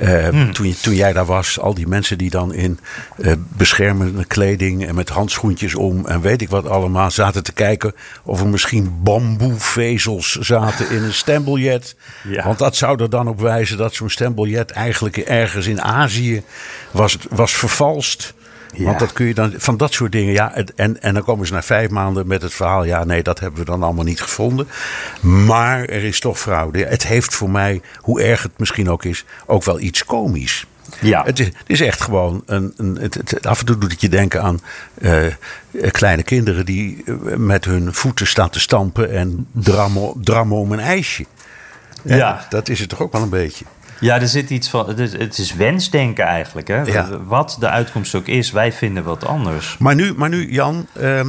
Uh, toen, toen jij daar was, al die mensen die dan in eh, beschermende kleding en met handschoentjes om en weet ik wat allemaal zaten te kijken of er misschien bamboevezels zaten in een stembiljet. Ja. Want dat zou er dan op wijzen dat zo'n stembiljet eigenlijk ergens in Azië was, was vervalst. Ja. Want dat kun je dan van dat soort dingen. Ja, en, en dan komen ze na vijf maanden met het verhaal. Ja, nee, dat hebben we dan allemaal niet gevonden. Maar er is toch fraude. Het heeft voor mij, hoe erg het misschien ook is, ook wel iets komisch. Ja. Het is, het is echt gewoon een. een het, het- af en toe doet het je denken aan eh, kleine kinderen die eh, met hun voeten staan te stampen en drammen, drammen om een ijsje. Ja. Dat is het toch ook wel een beetje. Ja, er zit iets van. Het is, wensdenken eigenlijk. Hè? Ja. Wat de uitkomst ook is, wij vinden wat anders. Maar nu, maar nu Jan, ehm,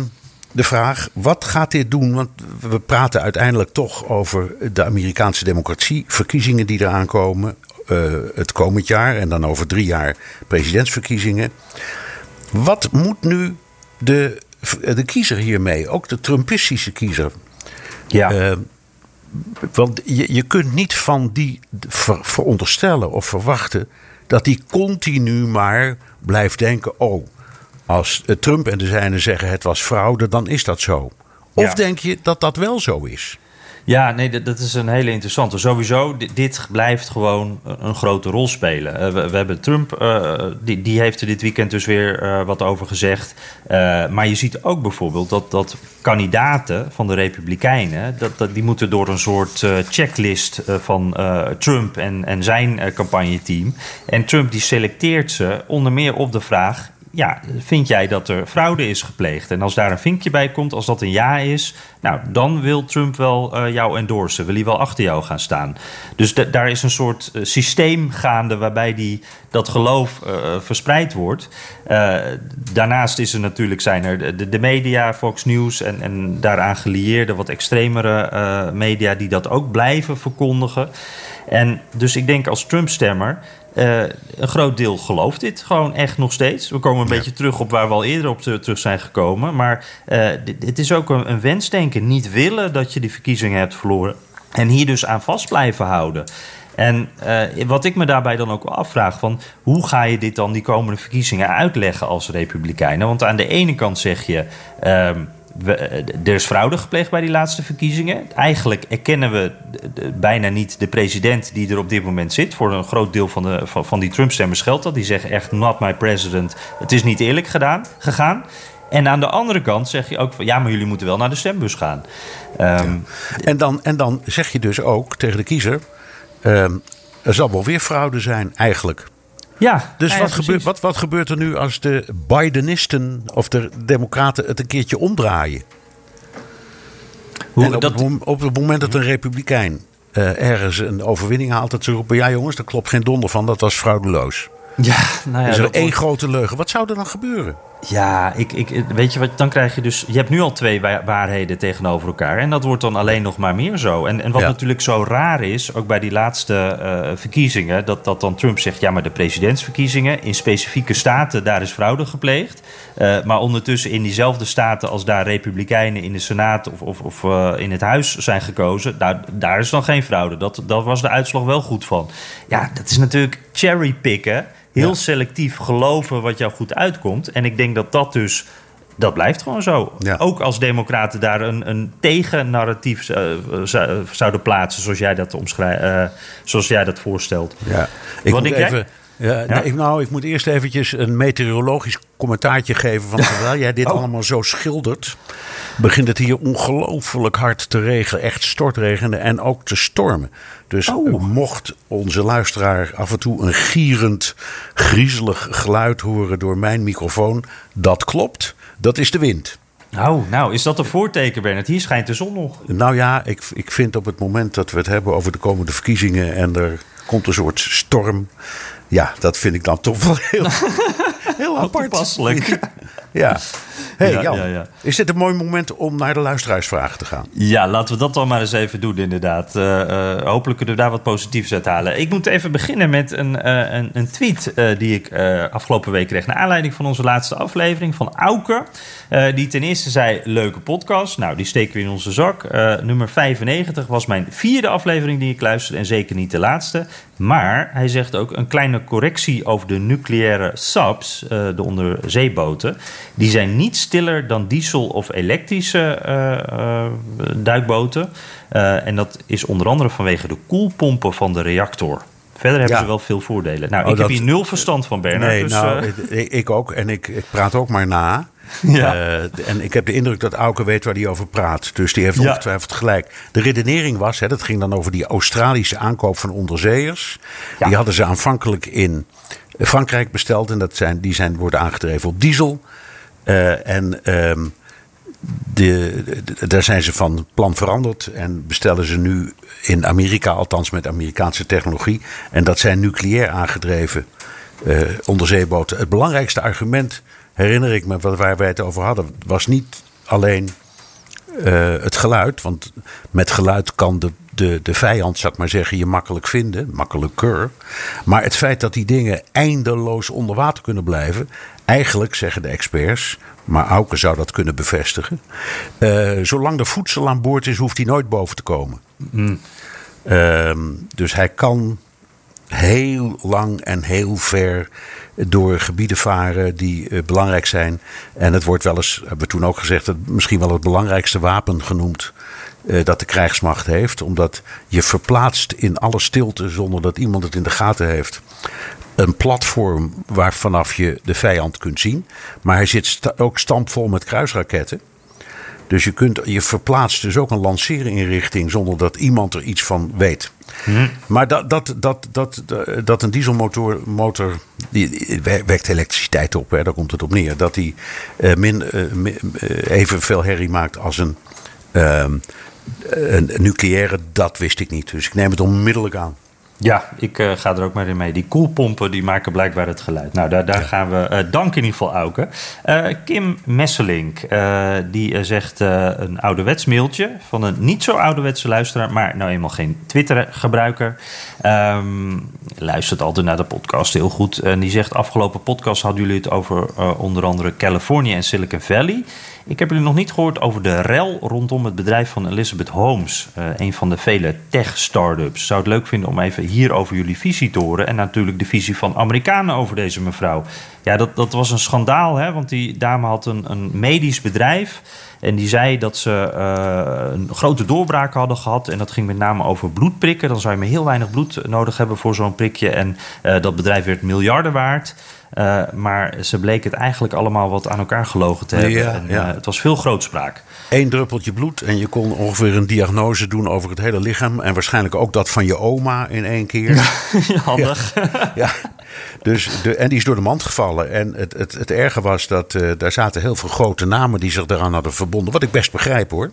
de vraag: wat gaat dit doen? Want we praten uiteindelijk toch over de Amerikaanse democratie, verkiezingen die eraan komen. eh, het komend jaar en dan over drie jaar presidentsverkiezingen. Wat moet nu de, de kiezer hiermee? Ook de Trumpistische kiezer. Ja. Eh, want je, je kunt niet van die ver- veronderstellen of verwachten dat die continu maar blijft denken: oh, als eh, Trump en de zijnen zeggen het was fraude, dan is dat zo. Of Ja. denk je dat dat wel zo is? Ja, nee, dat, is een hele interessante. Sowieso, dit, blijft gewoon een, grote rol spelen. Eh, we, we hebben Trump, eh, die, die heeft er dit weekend dus weer eh, wat over gezegd. Maar je ziet ook bijvoorbeeld dat, dat kandidaten van de Republikeinen... Dat, dat, die moeten door een soort checklist van Trump en, en zijn campagneteam. En Trump die selecteert ze onder meer op de vraag... Ja, vind jij dat er fraude is gepleegd? En als daar een vinkje bij komt, als dat een ja is, nou, dan wil Trump wel eh, jou endorsen, wil hij wel achter jou gaan staan. Dus da- daar is een soort eh, systeem gaande waarbij die, dat geloof eh, verspreid wordt. Daarnaast is er natuurlijk zijn er de, media, Fox News en, en daaraan gelieerde wat extremere media die dat ook blijven verkondigen. En dus ik denk als Trump-stemmer. Eh, een groot deel gelooft dit gewoon echt nog steeds. We komen een beetje terug op waar we al eerder op te- terug zijn gekomen. Maar eh, dit- het is ook een, een wensdenken. Niet willen dat je die verkiezingen hebt verloren. En hier dus aan vast blijven houden. En eh, wat ik me daarbij dan ook afvraag: van hoe ga je dit dan die komende verkiezingen uitleggen als Republikeinen? Want aan de ene kant zeg je. ehm, eh, er is fraude gepleegd bij die laatste verkiezingen. Eigenlijk erkennen we bijna niet de president die er op dit moment zit. Voor een groot deel van, de, van, van die Trump-stemmers geldt dat. Die zeggen echt, not my president. Het is niet eerlijk gedaan, gegaan. En aan de andere kant zeg je ook van... ja, maar jullie moeten wel naar de stembus gaan. Ehm, En dan, en dan zeg je dus ook tegen de kiezer: ehm, er zal wel weer fraude zijn, eigenlijk. Ja, Dus ja, wat, gebeurt, wat, wat gebeurt er nu als de Bidenisten of de Democraten het een keertje omdraaien? Hoe, en op, dat, het, mom- op het moment dat een republikein eh, ergens een overwinning haalt, dat ze roepen: ja jongens, daar klopt geen donder van, dat was fraudeloos. ja, nou ja, is er dat één wordt- grote leugen. Wat zou er dan gebeuren? Ja, ik, ik, weet je wat, dan krijg je dus... Je hebt nu al twee wa- waarheden tegenover elkaar. En dat wordt dan alleen nog maar meer zo. En, en wat Ja. natuurlijk zo raar is, ook bij die laatste eh, verkiezingen... Dat, dat dan Trump zegt, ja, maar de presidentsverkiezingen... in specifieke staten, daar is fraude gepleegd. Eh, maar ondertussen in diezelfde staten... als daar republikeinen in de Senaat of, of, of eh, in het Huis zijn gekozen... Daar, daar is dan geen fraude. Dat, dat was de uitslag wel goed van. Ja, dat is natuurlijk cherrypicken... Heel Ja. selectief geloven wat jou goed uitkomt. En ik denk dat dat dus. Dat blijft gewoon zo. Ja. Ook als democraten daar een, een tegennarratief eh, zou- zouden plaatsen, zoals jij dat omschrijft, eh, zoals jij dat voorstelt. Ja, ik Wat moet denk jij? even. Ja, nee, nou, ik moet eerst eventjes een meteorologisch commentaartje geven. Van terwijl jij dit Oh. allemaal zo schildert, begint het hier ongelooflijk hard te regenen. Echt stortregenen en ook te stormen. Dus Oh. mocht onze luisteraar af en toe een gierend, griezelig geluid horen door mijn microfoon, dat klopt. Dat is de wind. Nou, nou, is dat een voorteken, Bernard? Hier schijnt de zon nog. Nou ja, ik, ik vind op het moment dat we het hebben over de komende verkiezingen en er komt een soort storm. Ja, dat vind ik dan toch wel heel, heel apart. toepasselijk. Ja. Hey, Ja, Jan, ja, ja. is dit een mooi moment om naar de luisteraarsvragen te gaan? Ja, laten we dat dan maar eens even doen, inderdaad. Eh, eh, hopelijk kunnen we daar wat positiefs uit halen. Ik moet even beginnen met een, eh, een, een tweet die ik afgelopen week kreeg... naar aanleiding van onze laatste aflevering van Auke. die ten eerste zei, leuke podcast. Nou, die steken we in onze zak. Nummer 95 was mijn vierde aflevering die ik luisterde... en zeker niet de laatste. Maar hij zegt ook een kleine correctie over de nucleaire subs, uh, de onderzeeboten. Die zijn niet stiller dan diesel- of elektrische uh, duikboten. en dat is onder andere vanwege de koelpompen van de reactor. Verder hebben ze wel veel voordelen. Nou, oh, ik heb hier nul verstand van, Bernard. Nee, dus, nou, ik ook. En ik, ik praat ook maar na. Ja. Uh, en ik heb de indruk dat Auke weet waar hij over praat. Dus die heeft ja. ongetwijfeld gelijk. De redenering was, hè, dat ging dan over die Australische aankoop van onderzeeërs. Ja. Die hadden ze aanvankelijk in Frankrijk besteld. En dat zijn, die zijn, worden aangedreven op diesel. Uh, en um, de, de, daar zijn ze van plan veranderd. En bestellen ze nu in Amerika, althans met Amerikaanse technologie. En dat zijn nucleair aangedreven uh, onderzeeboten. Het belangrijkste argument herinner ik me, waar wij het over hadden, was niet alleen uh, het geluid. Want met geluid kan de, de, de vijand, zou ik maar zeggen, je makkelijk vinden. Makkelijker. Maar het feit dat die dingen eindeloos onder water kunnen blijven. Eigenlijk, zeggen de experts, maar Auke zou dat kunnen bevestigen. Uh, zolang er voedsel aan boord is, hoeft hij nooit boven te komen. Mm. Uh, dus hij kan heel lang en heel ver door gebieden varen die uh, belangrijk zijn. En het wordt wel eens, hebben we toen ook gezegd, het, misschien wel het belangrijkste wapen genoemd. Uh, dat de krijgsmacht heeft, omdat je verplaatst in alle stilte zonder dat iemand het in de gaten heeft. Een platform waar vanaf je de vijand kunt zien. Maar hij zit ook stampvol met kruisraketten. Dus je, kunt, je verplaatst dus ook een lanceerinrichting zonder dat iemand er iets van weet. Hmm. Maar dat, dat, dat, dat, dat een dieselmotor motor, die wekt elektriciteit op, hè, daar komt het op neer. Dat die uh, min, uh, min, uh, evenveel herrie maakt als een, ehm, een nucleaire, dat wist ik niet. Dus ik neem het onmiddellijk aan. Ja, ik uh, ga er ook maar in mee. Die koelpompen die maken blijkbaar het geluid. Nou, daar, daar ja. gaan we. Uh, dank in ieder geval, Auke. Uh, Kim Messelink, die zegt een ouderwets mailtje van een niet zo ouderwetse luisteraar, maar nou eenmaal geen Twitter-gebruiker. Um, luistert altijd naar de podcast heel goed. En die zegt: Afgelopen podcast hadden jullie het over onder andere Californië en Silicon Valley. Ik heb jullie nog niet gehoord over de rel rondom het bedrijf van Elizabeth Holmes, uh, een van de vele tech-startups. Zou het leuk vinden om even hier over jullie visie te horen en natuurlijk de visie van Amerikanen over deze mevrouw. Ja, dat, dat was een schandaal, hè? want die dame had een, een medisch bedrijf. En die zei dat ze uh, een grote doorbraak hadden gehad. En dat ging met name over bloedprikken. Dan zou je maar heel weinig bloed nodig hebben voor zo'n prikje. En uh, dat bedrijf werd miljarden waard. Uh, maar ze bleken het eigenlijk allemaal wat aan elkaar gelogen te hebben. Ja, en, ja. uh, het was veel grootspraak. Eén druppeltje bloed en je kon ongeveer een diagnose doen over het hele lichaam. En waarschijnlijk ook dat van je oma in één keer. Handig. Ja, ja. Dus de, en die is door de mand gevallen. En het, het, het erge was dat uh, daar zaten heel veel grote namen die zich daaraan hadden verbonden. Wat ik best begrijp hoor.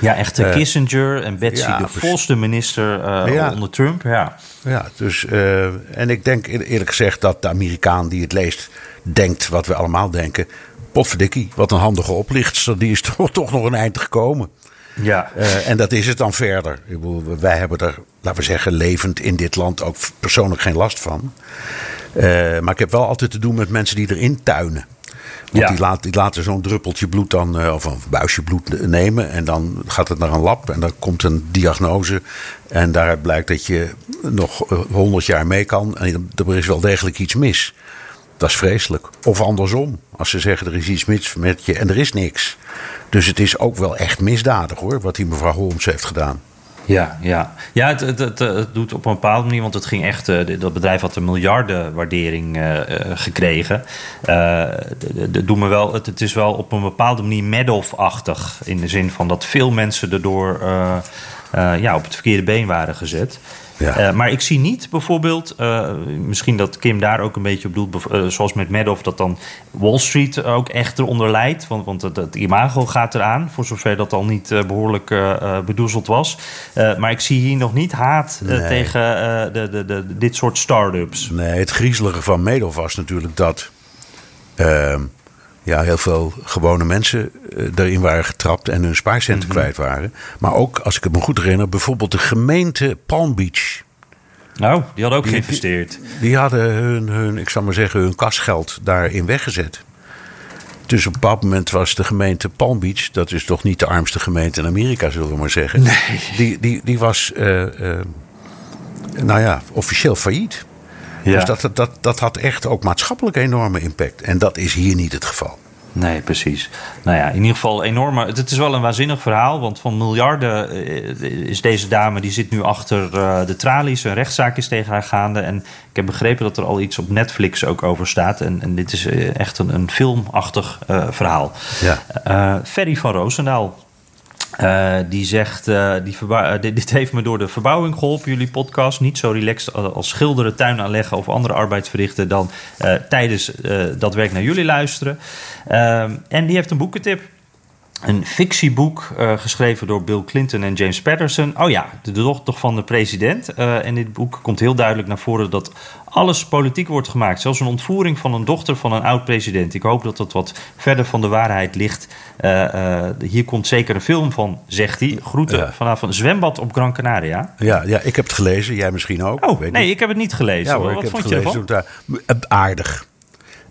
Ja, echt uh, Kissinger en Betsy ja, de Vos, de minister uh, ja. onder Trump. Ja, ja dus, uh, en ik denk eerlijk gezegd dat de Amerikaan die het leest, denkt wat we allemaal denken. Potverdikkie, wat een handige oplichter, die is toch, toch nog een eind gekomen. Ja. en dat is het dan verder. Ik bedoel, wij hebben er, laten we zeggen, levend in dit land ook persoonlijk geen last van. maar ik heb wel altijd te doen met mensen die erin tuinen. Want ja. die, laat, die laten zo'n druppeltje bloed dan, uh, of een buisje bloed nemen. En dan gaat het naar een lab en dan komt een diagnose. En daaruit blijkt dat je nog honderd jaar mee kan. En er is wel degelijk iets mis. Dat is vreselijk. Of andersom. Als ze zeggen er is iets mis met je en er is niks. Dus het is ook wel echt misdadig hoor, wat die mevrouw Holmes heeft gedaan. Ja, ja. ja het, het, het, het, doet op een bepaalde manier, want het ging echt. Uh, dat bedrijf had een miljardenwaardering uh, uh, gekregen. dat doet me wel, het, het, is wel op een bepaalde manier Madoff-achtig. In de zin van dat veel mensen erdoor ja, op het verkeerde been waren gezet. Ja. Uh, maar ik zie niet bijvoorbeeld, uh, misschien dat Kim daar ook een beetje op doet, uh, zoals met Madoff, dat dan Wall Street ook echt eronder leidt. Want, want het, het imago gaat eraan, voor zover dat al niet behoorlijk bedoezeld was. maar ik zie hier nog niet haat nee. tegen de, de, de, dit soort start-ups. Nee, het griezelige van Madoff was natuurlijk dat ehm, ja, heel veel gewone mensen erin waren getrapt en hun spaarcenten mm -hmm. kwijt waren. Maar ook, als ik het me goed herinner, bijvoorbeeld de gemeente Palm Beach. Nou, die hadden ook die, geïnvesteerd. Die, hadden hun, hun, ik zal maar zeggen, hun kasgeld daarin weggezet. Dus op een bepaald moment was de gemeente Palm Beach, dat is toch niet de armste gemeente in Amerika, zullen we maar zeggen. Nee. Die, die, die was uh, uh, nou ja, officieel failliet. Ja. Dus dat, dat, dat had echt ook maatschappelijk enorme impact. En dat is hier niet het geval. Nee, precies. Nou ja, in ieder geval enorme. Het is wel een waanzinnig verhaal, want van miljarden eh, is deze dame die zit nu achter eh, de tralies. Een rechtszaak is tegen haar gaande. En ik heb begrepen dat er al iets op Netflix ook over staat. En, en dit is eh, echt een, een filmachtig verhaal. Ja. Ferry van Roosendaal. Eh, die zegt, eh, die eh, dit, heeft me door de verbouwing geholpen, jullie podcast. Niet zo relaxed als schilderen, tuin aanleggen of andere arbeidsverrichten dan eh, tijdens dat werk naar jullie luisteren. Ehm, en die heeft een boekentip. Een fictieboek geschreven door Bill Clinton en James Patterson. Oh ja, de dochter van de president. In dit boek komt heel duidelijk naar voren dat alles politiek wordt gemaakt. Zelfs een ontvoering van een dochter van een oud-president. Ik hoop dat dat wat verder van de waarheid ligt. Eh, eh, hier komt zeker een film van, zegt hij. Groeten Ja. vanaf een zwembad op Gran Canaria. Ja, ja, ik heb het gelezen. Jij misschien ook. Oh, Weet nee, niet. ik heb het niet gelezen. Ja hoor. Wat ik heb vond het je ervan? Aardig.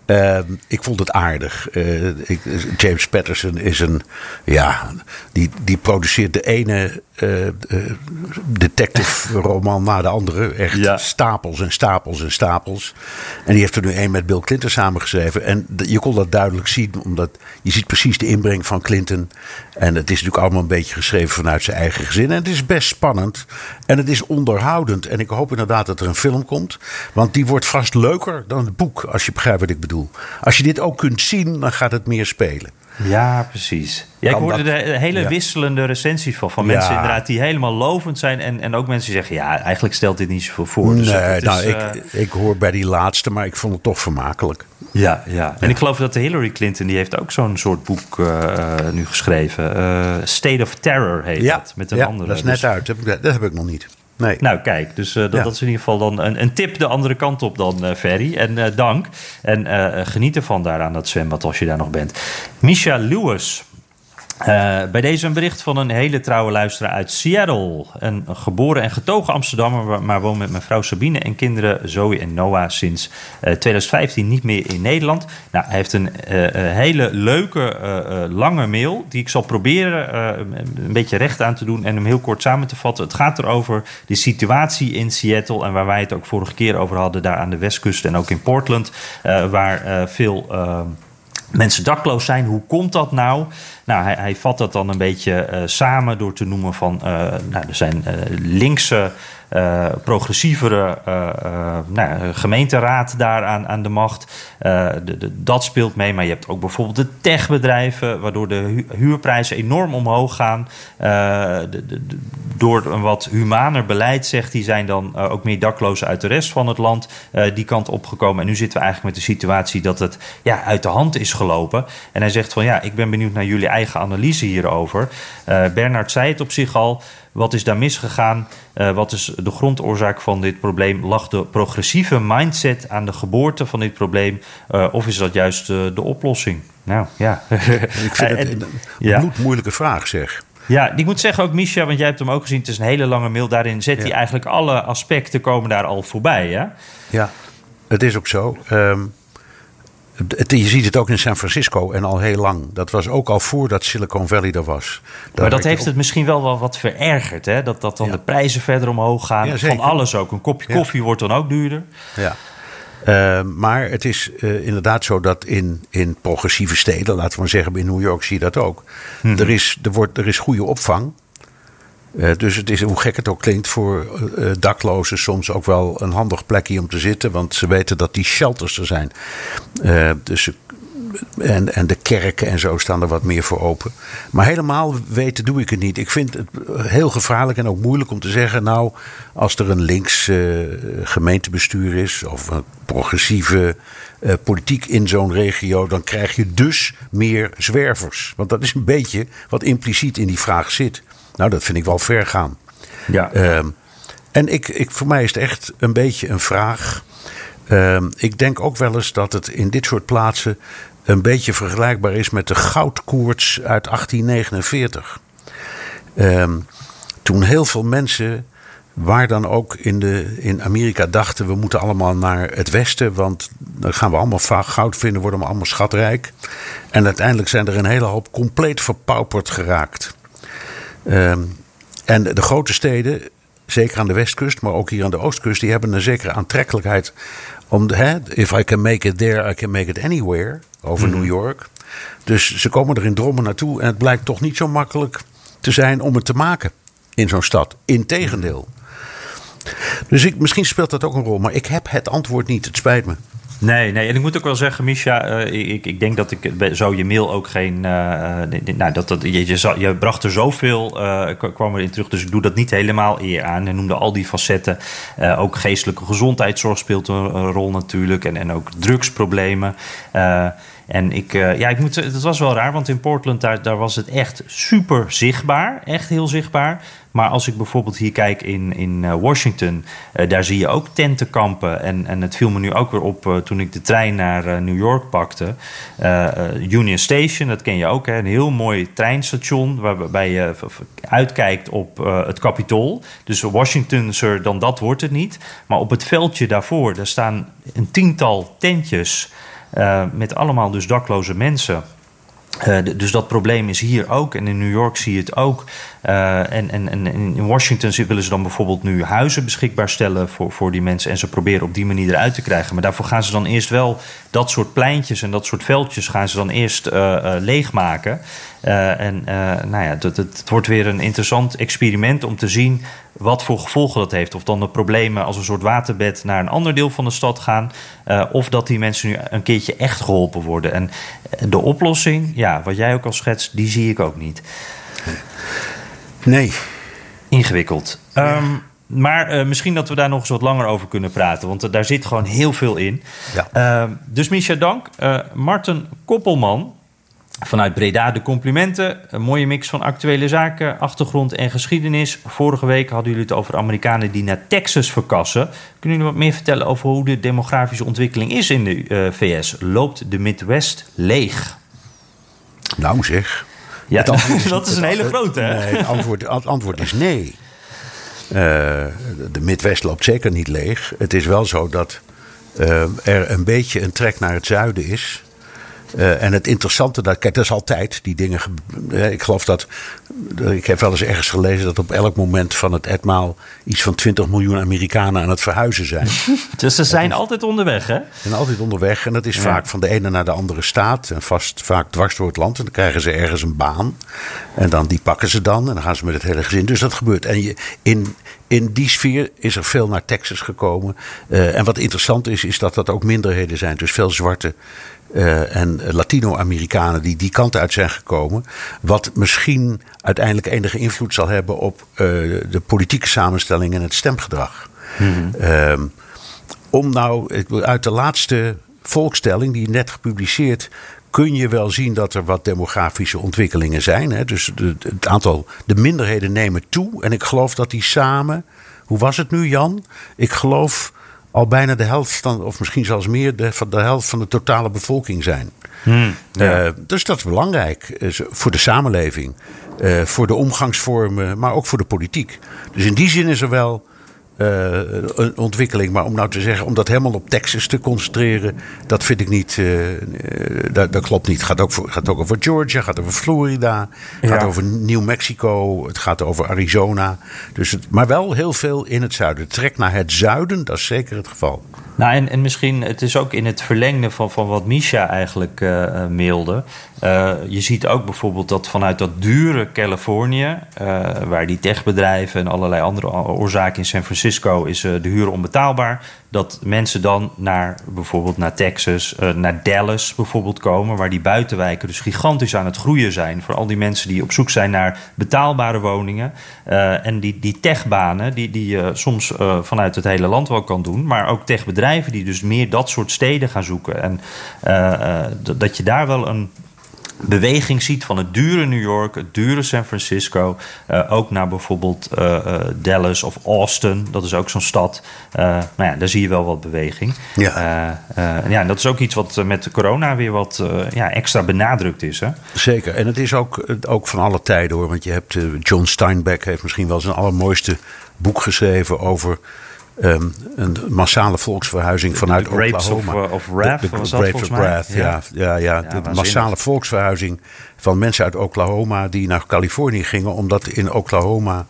Ehm, ik vond het aardig. Eh, ik, James Patterson is een. Ja, die, die produceert de ene eh, eh, detective roman na de andere. Echt Ja. stapels en stapels en stapels. En die heeft er nu één met Bill Clinton samengeschreven. En je kon dat duidelijk zien, omdat je ziet precies de inbreng van Clinton. En het is natuurlijk allemaal een beetje geschreven vanuit zijn eigen gezin. En het is best spannend. En het is onderhoudend. En ik hoop inderdaad dat er een film komt. Want die wordt vast leuker dan het boek, als je begrijpt wat ik bedoel. Als je dit ook kunt zien, dan gaat het meer spelen. Ja, precies. Ja, ik hoorde dat- de hele ja. wisselende recensies van. Van Ja. mensen inderdaad die helemaal lovend zijn. En, en ook mensen die zeggen, ja, eigenlijk stelt dit niet zoveel voor. Dus nee, is, nou, eh, ik, ik hoor bij die laatste, maar ik vond het toch vermakelijk. Ja, ja. En ik geloof dat Hillary Clinton, die heeft ook zo'n soort boek eh, nu geschreven. State of Terror heet dat. Met een ja, andere. dat is net Dus- uit. Dat heb ik, dat heb ik nog niet. Nee. Nou, kijk, dus eh, dat, Ja. dat is in ieder geval dan een, een tip de andere kant op dan, eh, Ferry. En eh, dank. En geniet ervan daar aan dat zwembad als je daar nog bent. Misha Lewis. Eh, bij deze een bericht van een hele trouwe luisteraar uit Seattle. Een geboren en getogen Amsterdammer, maar- woont met mijn vrouw Sabine en kinderen Zoe en Noah sinds eh, 2015 niet meer in Nederland. Nou, hij heeft een eh, eh, hele leuke, eh, eh, lange mail die ik zal proberen eh, een beetje recht aan te doen en hem heel kort samen te vatten. Het gaat erover de situatie in Seattle en waar wij het ook vorige keer over hadden, daar aan de westkust en ook in Portland, eh, waar eh, veel. eh, mensen dakloos zijn. Hoe komt dat nou? Nou, hij, hij vat dat dan een beetje eh, samen door te noemen van... eh, nou, er zijn eh, linkse, eh, progressievere eh, eh, nou, gemeenteraad daar aan, de macht. De, dat speelt mee, maar je hebt ook bijvoorbeeld de techbedrijven... waardoor de hu- huurprijzen enorm omhoog gaan. De, door een wat humaner beleid, zegt hij... zijn dan ook meer daklozen uit de rest van het land die kant opgekomen. En nu zitten we eigenlijk met de situatie dat het ja, uit de hand is gelopen. En hij zegt van ja, ik ben benieuwd naar jullie eigen analyse hierover. Bernard zei het op zich al. Wat is daar misgegaan? Eh, wat is de grondoorzaak van dit probleem? Lag de progressieve mindset aan de geboorte van dit probleem? Eh, of is dat juist eh, de oplossing? Nou ja. Ik vind het En- een ja. bloedmoeilijke vraag, zeg. Ja, ik moet zeggen ook Misha, want jij hebt hem ook gezien. Het is een hele lange mail. Daarin zet hij eigenlijk alle aspecten komen daar al voorbij. Hè? Ja, het is ook zo. Ehm, het- je ziet het ook in San Francisco en al heel lang. Dat was ook al voordat Silicon Valley er was. Daar Maar dat heeft ook- het misschien wel, wel wat verergerd. Hè? Dat, dat dan Ja. de prijzen verder omhoog gaan. Ja, van alles ook. Een kopje Ja. koffie wordt dan ook duurder. Ja. Ehm, maar het is eh, inderdaad zo dat in, in progressieve steden, laten we maar zeggen, in New York zie je dat ook. Mhm. Er, is, er, wordt, er is goede opvang. Eh, dus het is, hoe gek het ook klinkt, voor eh, daklozen soms ook wel een handig plekje om te zitten. Want ze weten dat die shelters er zijn. Eh, dus en, en de kerken en zo staan er wat meer voor open. Maar helemaal weten doe ik het niet. Ik vind het heel gevaarlijk en ook moeilijk om te zeggen... nou, als er een links eh, gemeentebestuur is... of een progressieve eh, politiek in zo'n regio... dan krijg je dus meer zwervers. Want dat is een beetje wat impliciet in die vraag zit. Nou, dat vind ik wel ver gaan. Ja. Ehm, en ik, ik, voor mij is het echt een beetje een vraag. Ehm, ik denk ook wel eens dat het in dit soort plaatsen een beetje vergelijkbaar is met de goudkoorts uit 1849. Ehm, toen heel veel mensen, waar dan ook in, de, in Amerika, dachten: we moeten allemaal naar het westen, want dan gaan we allemaal vaak goud vinden, worden we allemaal schatrijk. En uiteindelijk zijn er een hele hoop compleet verpauperd geraakt. Ehm, en de grote steden zeker aan de westkust, maar ook hier aan de oostkust, die hebben een zekere aantrekkelijkheid. Om, hè, if I can make it there, I can make it anywhere. Over New York. Dus ze komen er in drommen naartoe. En het blijkt toch niet zo makkelijk te zijn om het te maken in zo'n stad. Integendeel. Dus ik, misschien speelt dat ook een rol. Maar ik heb het antwoord niet. Het spijt me. Nee, nee, en ik moet ook wel zeggen, Misha, eh, ik, ik denk dat ik zo je mail ook geen. eh, eh, nou, dat, je, je, je bracht er zoveel, k- kwam erin terug, dus ik doe dat niet helemaal eer aan. En noemde al die facetten. Ook geestelijke gezondheidszorg speelt een, rol natuurlijk, en, en ook drugsproblemen. En ik, ja, ik moet, het was wel raar, want in Portland daar was het echt super zichtbaar. Echt heel zichtbaar. Maar als ik bijvoorbeeld hier kijk in, in eh, Washington, eh, daar zie je ook tentenkampen. En, en het viel me nu ook weer op eh, toen ik de trein naar New York pakte. Union Station, dat ken je ook, hè? een heel mooi treinstation waarbij je uitkijkt op het Capitool. Dus Washingtonser dan dat wordt het niet. Maar op het veldje daarvoor, daar staan een tiental tentjes met allemaal dus dakloze mensen. Dus dat probleem is hier ook. En in New York zie je het ook. Eh, en, en, en in Washington willen ze dan bijvoorbeeld nu huizen beschikbaar stellen voor, voor die mensen. En ze proberen op die manier eruit te krijgen. Maar daarvoor gaan ze dan eerst wel dat soort pleintjes en dat soort veldjes gaan ze dan eerst eh, eh, leegmaken. En nou ja, het, wordt weer een interessant experiment om te zien wat voor gevolgen dat heeft. Of dan de problemen als een soort waterbed naar een ander deel van de stad gaan. of dat die mensen nu een keertje echt geholpen worden. En de oplossing, ja, wat jij ook al schetst, die zie ik ook niet. Nee. Ingewikkeld. Ehm, maar eh, misschien dat we daar nog eens wat langer over kunnen praten. Want eh, daar zit gewoon heel veel in. Ja. Ehm, dus Misha, dank. Eh Marten Koppelman. Vanuit Breda de complimenten. Een mooie mix van actuele zaken, achtergrond en geschiedenis. Vorige week hadden jullie het over Amerikanen die naar Texas verkassen. Kunnen jullie wat meer vertellen over hoe de demografische ontwikkeling is in de eh, VS? Loopt de Midwest leeg? Nou zeg. Ja, dat is een hele grote, hè? Nee, het antwoord, het antwoord is nee. Eh, de Midwest loopt zeker niet leeg. Het is wel zo dat eh, er een beetje een trek naar het zuiden is. Eh, en het interessante, dat, kijk, dat is altijd die dingen. ge- Ik geloof dat. eh, Ik heb wel eens ergens gelezen dat op elk moment van het etmaal. iets van 20 miljoen Amerikanen aan het verhuizen zijn. Dus ze zijn altijd onderweg, hè? En altijd onderweg. En dat is vaak van de ene naar de andere staat. En vast vaak dwars door het land. En dan krijgen ze ergens een baan. En dan die pakken ze dan. En dan gaan ze met het hele gezin. Dus dat gebeurt. En je, in, in die sfeer is er veel naar Texas gekomen. Eh, en wat interessant is, is dat dat ook minderheden zijn. Dus veel zwarte eh, en Latino-Amerikanen die die kant uit zijn gekomen. Wat misschien uiteindelijk enige invloed zal hebben op eh, de politieke samenstelling en het stemgedrag. Ehm, om nou uit de laatste volkstelling, die net gepubliceerd, kun je wel zien dat er wat demografische ontwikkelingen zijn. Hè? Dus de, het aantal, de minderheden nemen toe. En ik geloof dat die samen, hoe was het nu, Jan? Ik geloof al bijna de helft, van, of misschien zelfs meer, de, van de helft van de totale bevolking zijn. Eh, dus dat is belangrijk eh, voor de samenleving, eh, voor de omgangsvormen, maar ook voor de politiek. Dus in die zin is er wel eh, een ontwikkeling. Maar om nou te zeggen, om dat helemaal op Texas te concentreren, dat vind ik niet, eh, eh, dat, dat klopt niet. Het gaat ook, voor, gaat ook over Georgia, gaat over Florida, Ja. gaat over New Mexico, het gaat over Arizona. Dus het, maar wel heel veel in het zuiden. Trek naar het zuiden, dat is zeker het geval. Nou, en, en misschien, het is ook in het verlengde van, van wat Misha eigenlijk eh, mailde. Eh, je ziet ook bijvoorbeeld dat vanuit dat dure Californië, eh, waar die techbedrijven en allerlei andere oorzaken in San Francisco is eh, de huur onbetaalbaar. Dat mensen dan naar bijvoorbeeld naar Texas, naar Dallas bijvoorbeeld komen, waar die buitenwijken dus gigantisch aan het groeien zijn. Voor al die mensen die op zoek zijn naar betaalbare woningen. En die, die techbanen, die, die je soms vanuit het hele land wel kan doen. Maar ook techbedrijven die dus meer dat soort steden gaan zoeken. En dat je daar wel een beweging ziet van het dure New York, het dure San Francisco. eh, ook naar bijvoorbeeld eh, eh, Dallas of Austin. Dat is ook zo'n stad. Nou ja, daar zie je wel wat beweging. Ja. Ja, en dat is ook iets wat met de corona weer wat ja, extra benadrukt is. Hè? Zeker. En het is ook, ook van alle tijden hoor. Want je hebt John Steinbeck heeft misschien wel zijn allermooiste boek geschreven over ehm, een massale volksverhuizing vanuit The Grapes Oklahoma. of, uh, of Wrath De- de was dat Grapes volgens of. Wrath, ja. Ja, ja, de massale volksverhuizing van mensen uit Oklahoma die naar Californië gingen, omdat in Oklahoma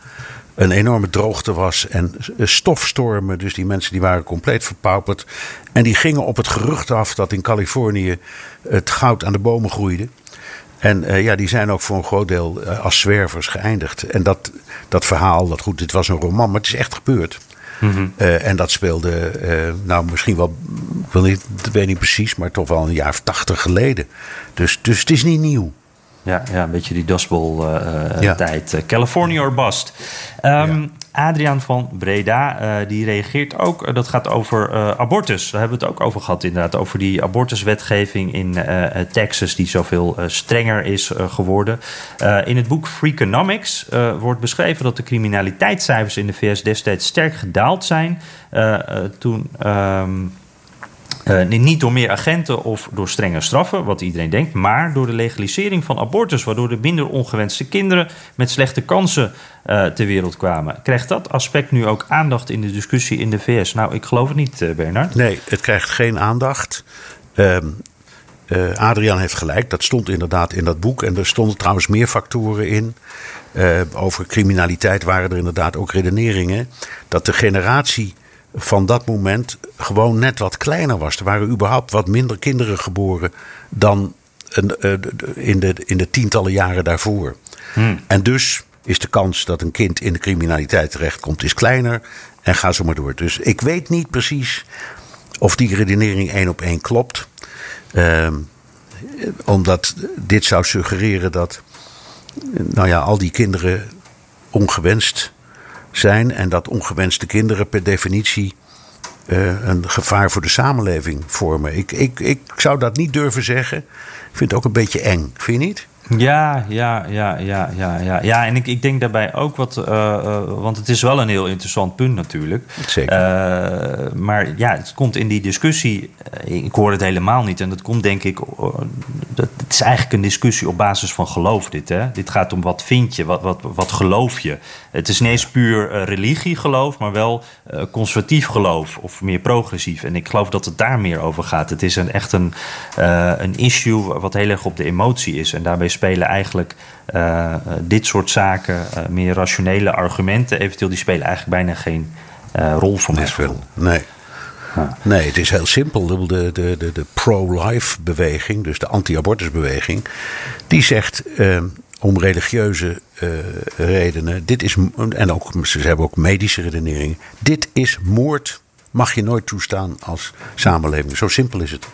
een enorme droogte was en stofstormen. Dus die mensen die waren compleet verpauperd. En die gingen op het gerucht af dat in Californië het goud aan de bomen groeide. En uh, ja, die zijn ook voor een groot deel uh, als zwervers geëindigd. En dat, dat verhaal, dat goed, dit was een roman, maar het is echt gebeurd. Uh, en dat speelde, nou misschien wel, ik wil niet, weet niet precies, maar toch wel een jaar of tachtig geleden. Dus, dus het is niet nieuw. Ja, ja, een beetje die Dust Bowl ja. tijd. California or bust. Um, ja. Adriaan van Breda, uh, die reageert ook. Uh, dat gaat over uh, abortus. Daar hebben we het ook over gehad, inderdaad. Over die abortuswetgeving in Texas, die zoveel strenger is geworden. in het boek Freakonomics wordt beschreven dat de criminaliteitscijfers in de VS destijds sterk gedaald zijn. toen. Um, uh, niet door meer agenten of door strenge straffen, wat iedereen denkt, maar door de legalisering van abortus, waardoor er minder ongewenste kinderen met slechte kansen uh, ter wereld kwamen. Krijgt dat aspect nu ook aandacht in de discussie in de VS? Nou, ik geloof het niet, uh, Bernard. Nee, het krijgt geen aandacht. Um, Adriaan heeft gelijk, dat stond inderdaad in dat boek. En er stonden trouwens meer factoren in. over criminaliteit waren er inderdaad ook redeneringen. Dat de generatie van dat moment gewoon net wat kleiner was. Er waren überhaupt wat minder kinderen geboren dan in de, in de tientallen jaren daarvoor. Hmm. En dus is de kans dat een kind in de criminaliteit terechtkomt is kleiner. En ga zo maar door. Dus ik weet niet precies of die redenering één op één klopt. Uh, omdat dit zou suggereren dat nou ja, al die kinderen ongewenst zijn. En dat ongewenste kinderen per definitie uh, een gevaar voor de samenleving vormen. Ik, ik, ik zou dat niet durven zeggen. Ik vind het ook een beetje eng. Vind je niet? Ja, ja, ja, ja, ja, ja. Ja, en ik, ik denk daarbij ook wat. Uh, uh, want het is wel een heel interessant punt natuurlijk. Zeker. Uh, maar ja, het komt in die discussie. Ik hoor het helemaal niet. En dat komt denk ik. Dat, het is eigenlijk een discussie op basis van geloof, dit. Hè? Dit gaat om wat vind je, wat, wat, wat geloof je. Het is niet eens puur religiegeloof, maar wel conservatief geloof of meer progressief. En ik geloof dat het daar meer over gaat. Het is een, echt een, een issue wat heel erg op de emotie is. En daarbij spelen eigenlijk uh, dit soort zaken, uh, meer rationele argumenten, eventueel, die spelen eigenlijk bijna geen uh, rol voor mij. Nee. Nee, het is heel simpel. De, de, de, de pro-life beweging, dus de anti-abortusbeweging, die zegt om religieuze redenen, dit is, en ook, ze hebben ook medische redeneringen, dit is moord, mag je nooit toestaan als samenleving. Zo simpel is het.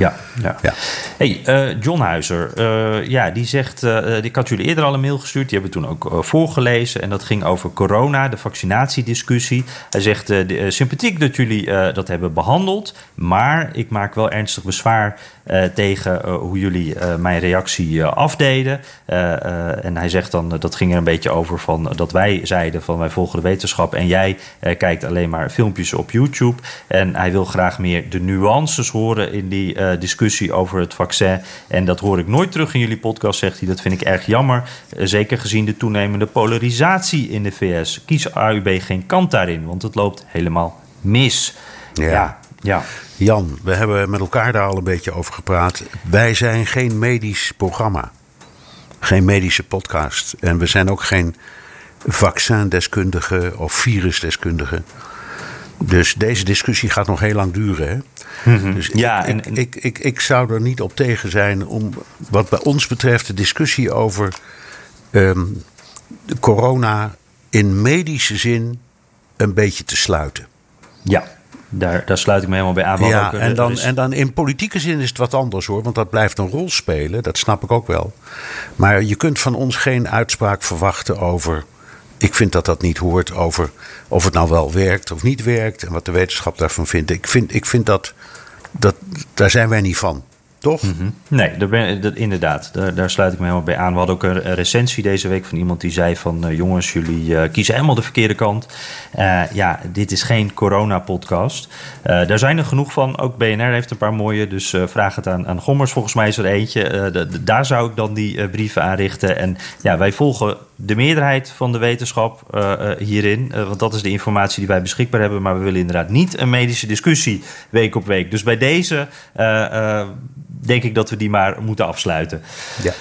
Ja, ja. ja. Hey, uh, John Huizer, uh, ja, die zegt, uh, ik had jullie eerder al een mail gestuurd, die hebben we toen ook voorgelezen en dat ging over corona, de vaccinatiediscussie. Hij zegt, de, sympathiek dat jullie dat hebben behandeld, maar ik maak wel ernstig bezwaar tegen hoe jullie mijn reactie afdeden. en hij zegt dan, dat ging er een beetje over van dat wij zeiden van wij volgen de wetenschap en jij kijkt alleen maar filmpjes op YouTube. En hij wil graag meer de nuances horen in die discussie over het vaccin. En dat hoor ik nooit terug in jullie podcast, zegt hij. Dat vind ik erg jammer. Zeker gezien de toenemende polarisatie in de VS. Kies AUB geen kant daarin, want het loopt helemaal mis. Ja. ja. Ja. Jan, we hebben met elkaar daar al een beetje over gepraat. Wij zijn geen medisch programma. Geen medische podcast. En we zijn ook geen vaccindeskundige of virusdeskundige. Dus deze discussie gaat nog heel lang duren. Hè? Mm-hmm. Dus ja, ik, en, ik, ik, ik, ik, zou er niet op tegen zijn om, wat bij ons betreft, de discussie over um, de corona in medische zin een beetje te sluiten. Ja, daar, daar sluit ik me helemaal bij aan. Ja, ook, en, dan, is... en dan in politieke zin is het wat anders hoor, want dat blijft een rol spelen, dat snap ik ook wel. Maar je kunt van ons geen uitspraak verwachten over ik vind dat dat niet hoort over of het nou wel werkt of niet werkt en wat de wetenschap daarvan vindt. Ik vind, ik vind dat, dat, daar zijn wij niet van. Toch? -hmm. Nee, daar ben, dat, inderdaad. Daar, daar, sluit ik me helemaal bij aan. We hadden ook een, recensie deze week van iemand die zei van... Uh, jongens, jullie uh, kiezen helemaal de verkeerde kant. Uh, ja, dit is geen corona-podcast. daar zijn er genoeg van. Ook BNR heeft een paar mooie, dus vraag het aan, aan Gommers. Volgens mij is er eentje. Daar zou ik dan die brieven aan richten. En ja, wij volgen de meerderheid van de wetenschap hierin. want dat is de informatie die wij beschikbaar hebben. Maar we willen inderdaad niet een medische discussie week op week. Dus bij deze denk ik dat we die maar moeten afsluiten. Ja.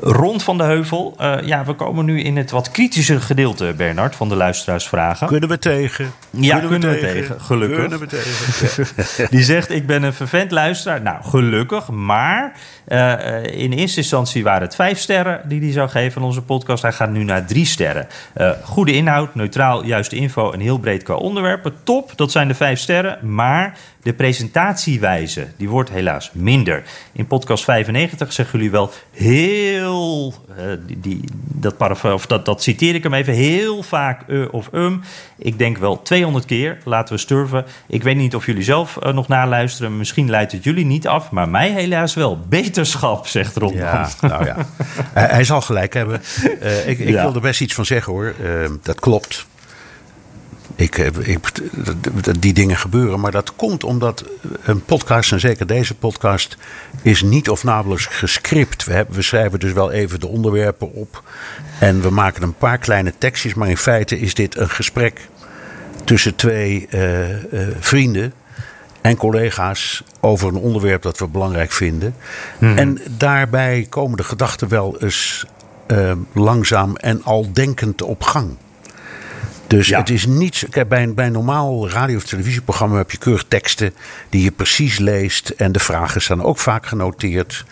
Rond van de Heuvel. Uh, ja, we komen nu in het wat kritische gedeelte, Bernard, van de luisteraarsvragen. Kunnen we tegen? Ja, kunnen, we, tegen? Gelukkig. Kunnen we tegen? Die zegt, ik ben een vervent luisteraar. Nou, gelukkig. Maar uh, in eerste instantie waren het vijf sterren die hij zou geven aan onze podcast. Hij gaat nu naar drie sterren. Uh, goede inhoud, neutraal, juiste info en heel breed qua onderwerpen. Top, dat zijn de vijf sterren. Maar de presentatiewijze, die wordt helaas minder. In podcast 95 zeggen jullie wel heel, uh, die, die, dat, of dat, dat citeer ik hem even, heel vaak uh of um. Ik denk wel 200 keer, laten we sturven. Ik weet niet of jullie zelf uh, nog naluisteren, misschien leidt het jullie niet af, maar mij helaas wel. Beterschap, zegt Ron. Ja, nou ja. hij zal gelijk hebben. ik ik ja. wil er best iets van zeggen hoor, dat klopt. Ik, ik, die dingen gebeuren. Maar dat komt omdat een podcast, en zeker deze podcast, is niet of nauwelijks gescript. We, hebben, we schrijven dus wel even de onderwerpen op. En we maken een paar kleine tekstjes. Maar in feite is dit een gesprek tussen twee uh, uh, vrienden en collega's over een onderwerp dat we belangrijk vinden. Hmm. En daarbij komen de gedachten wel eens uh, langzaam en al denkend op gang. Dus het is niet. Kijk, bij, een, bij een normaal radio- of televisieprogramma heb je keurig teksten die je precies leest. En de vragen staan ook vaak genoteerd.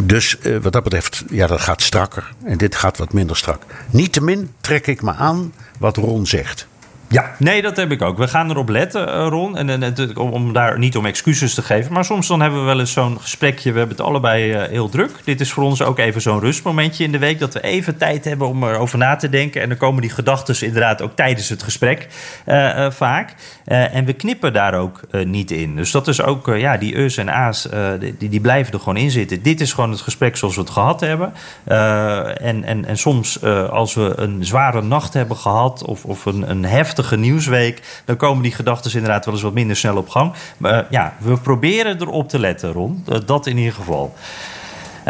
Dus eh, wat dat betreft, ja, dat gaat strakker. En dit gaat wat minder strak. Niettemin trek ik me aan wat Ron zegt. Ja, nee, dat heb ik ook. We gaan erop letten, eh, Ron. En, en, om daar niet om excuses te geven. Maar soms dan hebben we wel eens zo'n gesprekje. We hebben het allebei uh, heel druk. Dit is voor ons ook even zo'n rustmomentje in de week. Dat we even tijd hebben om erover na te denken. En dan komen die gedachten inderdaad ook tijdens het gesprek uh, vaak. en we knippen daar ook niet in. Dus dat is ook, ja, die us en a's, die, die blijven er gewoon in zitten. Dit is gewoon het gesprek zoals we het gehad hebben. en, en, en soms als we een zware nacht hebben gehad. Of, of een, een heftig nieuwsweek, dan komen die gedachten inderdaad wel eens wat minder snel op gang. Maar ja, we proberen erop te letten, Ron. Dat in ieder geval.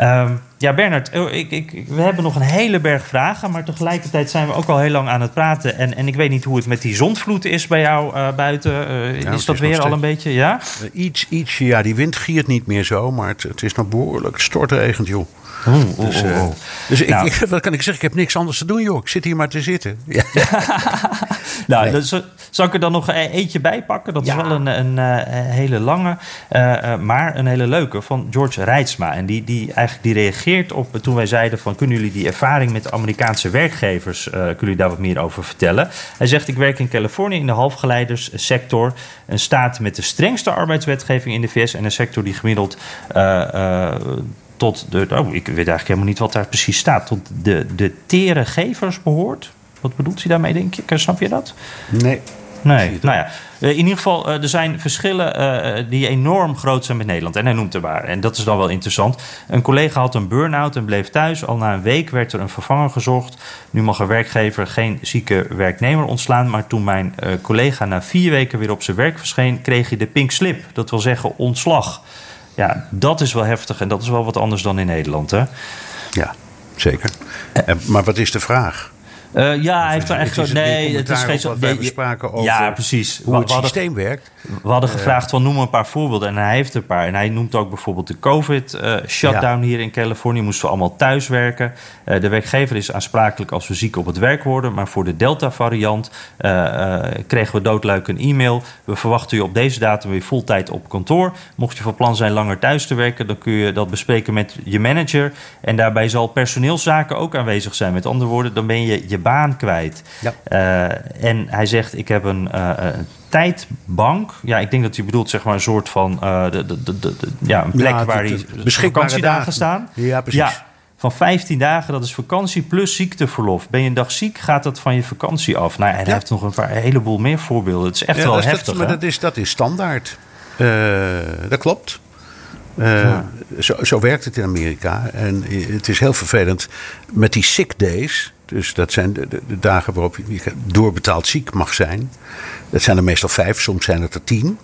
Um, ja, Bernard, oh, ik, ik, we hebben nog een hele berg vragen, maar tegelijkertijd zijn we ook al heel lang aan het praten. En, en ik weet niet hoe het met die zondvloed is bij jou uh, buiten. Uh, ja, is dat weer al een beetje, ja? Uh, iets, iets, ja, die wind giert niet meer zo, maar het, het is nog behoorlijk stortregend, joh. Oh, dus, oh, oh. dus nou. ik, wat kan ik zeggen? Ik heb niks anders te doen, joh. Ik zit hier maar te zitten. Ja. nou, nee. zal ik er dan nog eentje bij pakken? Dat is wel een, een, een hele lange, maar een hele leuke van George Rijtsma. En die, die eigenlijk die reageert op toen wij zeiden van kunnen jullie die ervaring met Amerikaanse werkgevers, uh, kunnen jullie daar wat meer over vertellen? Hij zegt ik werk in Californië in de halfgeleiderssector, een staat met de strengste arbeidswetgeving in de VS en een sector die gemiddeld uh, tot de. Oh, ik weet eigenlijk helemaal niet wat daar precies staat. Tot de, de tere gevers behoort. Wat bedoelt hij daarmee, denk je? Snap je dat? Nee. Nee, nou ja. Eh, in ieder geval, uh, er zijn verschillen uh, die enorm groot zijn met Nederland. En hij noemt er waar. En dat is dan wel interessant. Een collega had een burn-out en bleef thuis. Al na een week werd er een vervanger gezocht. Nu mag een werkgever geen zieke werknemer ontslaan. Maar toen mijn collega na vier weken weer op zijn werk verscheen, kreeg hij de pink slip. Dat wil zeggen ontslag. Ja, dat is wel heftig en dat is wel wat anders dan in Nederland, hè? Ja, zeker. maar wat is de vraag? Uh, ja, hij heeft er echt zo. Nee, het is geen zo. Nee, spraken over ja, precies. hoe het systeem werkt. We hadden gevraagd van noem een paar voorbeelden en hij heeft er een paar. En hij noemt ook bijvoorbeeld de COVID-shutdown uh, hier in Californië. Moesten we allemaal thuiswerken. De werkgever is aansprakelijk als we ziek op het werk worden. Maar voor de Delta-variant kregen we doodluik een e-mail. We verwachten u op deze datum weer voltijd op kantoor. Mocht je van plan zijn langer thuis te werken, dan kun je dat bespreken met je manager. En daarbij zal personeelszaken ook aanwezig zijn. Met andere woorden, dan ben je je baan kwijt. Ja. Uh, en hij zegt: Ik heb een, uh, een, tijdbank. Ja, ik denk dat hij bedoelt zeg maar een soort van uh, de, de, de, de, ja, een plek ja, waar hij vakantiedagen staan. Ja, precies. Ja, van 15 dagen, dat is vakantie plus ziekteverlof. Ben je een dag ziek, gaat dat van je vakantie af. Nou, en hij ja. heeft nog een, paar, een heleboel meer voorbeelden. Het is echt wel heftig. Dat, maar dat is, dat is standaard. dat klopt. Uh, ja. zo, zo werkt het in Amerika. En het is heel vervelend met die sick days. Dus dat zijn de, de, de, dagen waarop je doorbetaald ziek mag zijn. Dat zijn er meestal vijf, soms zijn het er tien.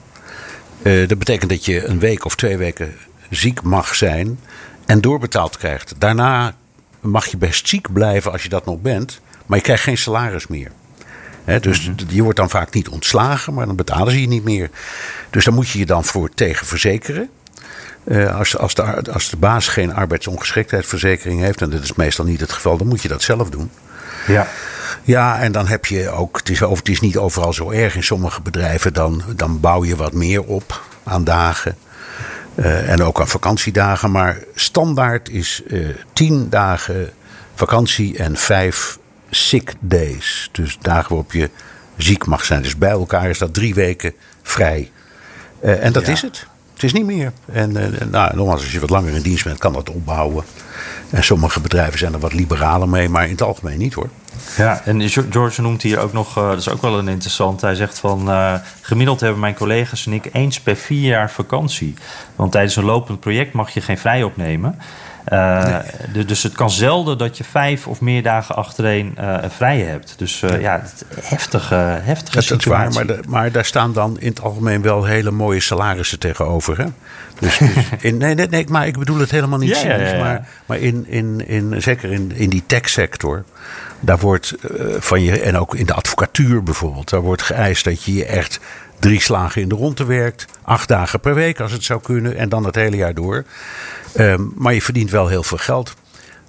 Uh, dat betekent dat je een week of twee weken ziek mag zijn en doorbetaald krijgt. Daarna mag je best ziek blijven als je dat nog bent, maar je krijgt geen salaris meer. He, dus mm -hmm. je wordt dan vaak niet ontslagen, maar dan betalen ze je niet meer. Dus daar moet je je dan voor tegen verzekeren. Eh, als, als, de, als de baas geen arbeidsongeschiktheidsverzekering heeft, en dat is meestal niet het geval, dan moet je dat zelf doen. Ja. Ja, en dan heb je ook, het is, over, het is niet overal zo erg in sommige bedrijven, dan, dan bouw je wat meer op aan dagen. eh, en ook aan vakantiedagen. Maar standaard is eh tien dagen vakantie en vijf sick days. Dus dagen waarop je ziek mag zijn. Dus bij elkaar is dat drie weken vrij. En dat Ja. is het. Het is niet meer. En eh, nou, nogmaals, als je wat langer in dienst bent, kan dat opbouwen. En sommige bedrijven zijn er wat liberaler mee, maar in het algemeen niet hoor. Ja, en George noemt hier ook nog, eh, dat is ook wel een interessant. Hij zegt van, eh, gemiddeld hebben mijn collega's en ik eens per vier jaar vakantie. Want tijdens een lopend project mag je geen vrij opnemen. Eh, du- Dus het kan zelden dat je vijf of meer dagen achtereen eh, vrij hebt. Dus eh, ja, het- heftige, heftige Dat, dat is waar, situatie. maar, de- maar daar staan dan in het algemeen wel hele mooie salarissen tegenover. Hè? Dus, dus in, nee, nee, nee, maar ik bedoel het helemaal niet Ja. Maar, maar in, in, in, zeker in, in die techsector, daar wordt eh, van je, en ook in de advocatuur bijvoorbeeld, daar wordt geëist dat je je echt drie slagen in de ronde werkt. Acht dagen per week als het zou kunnen en dan het hele jaar door. Ehm, maar je verdient wel heel veel geld.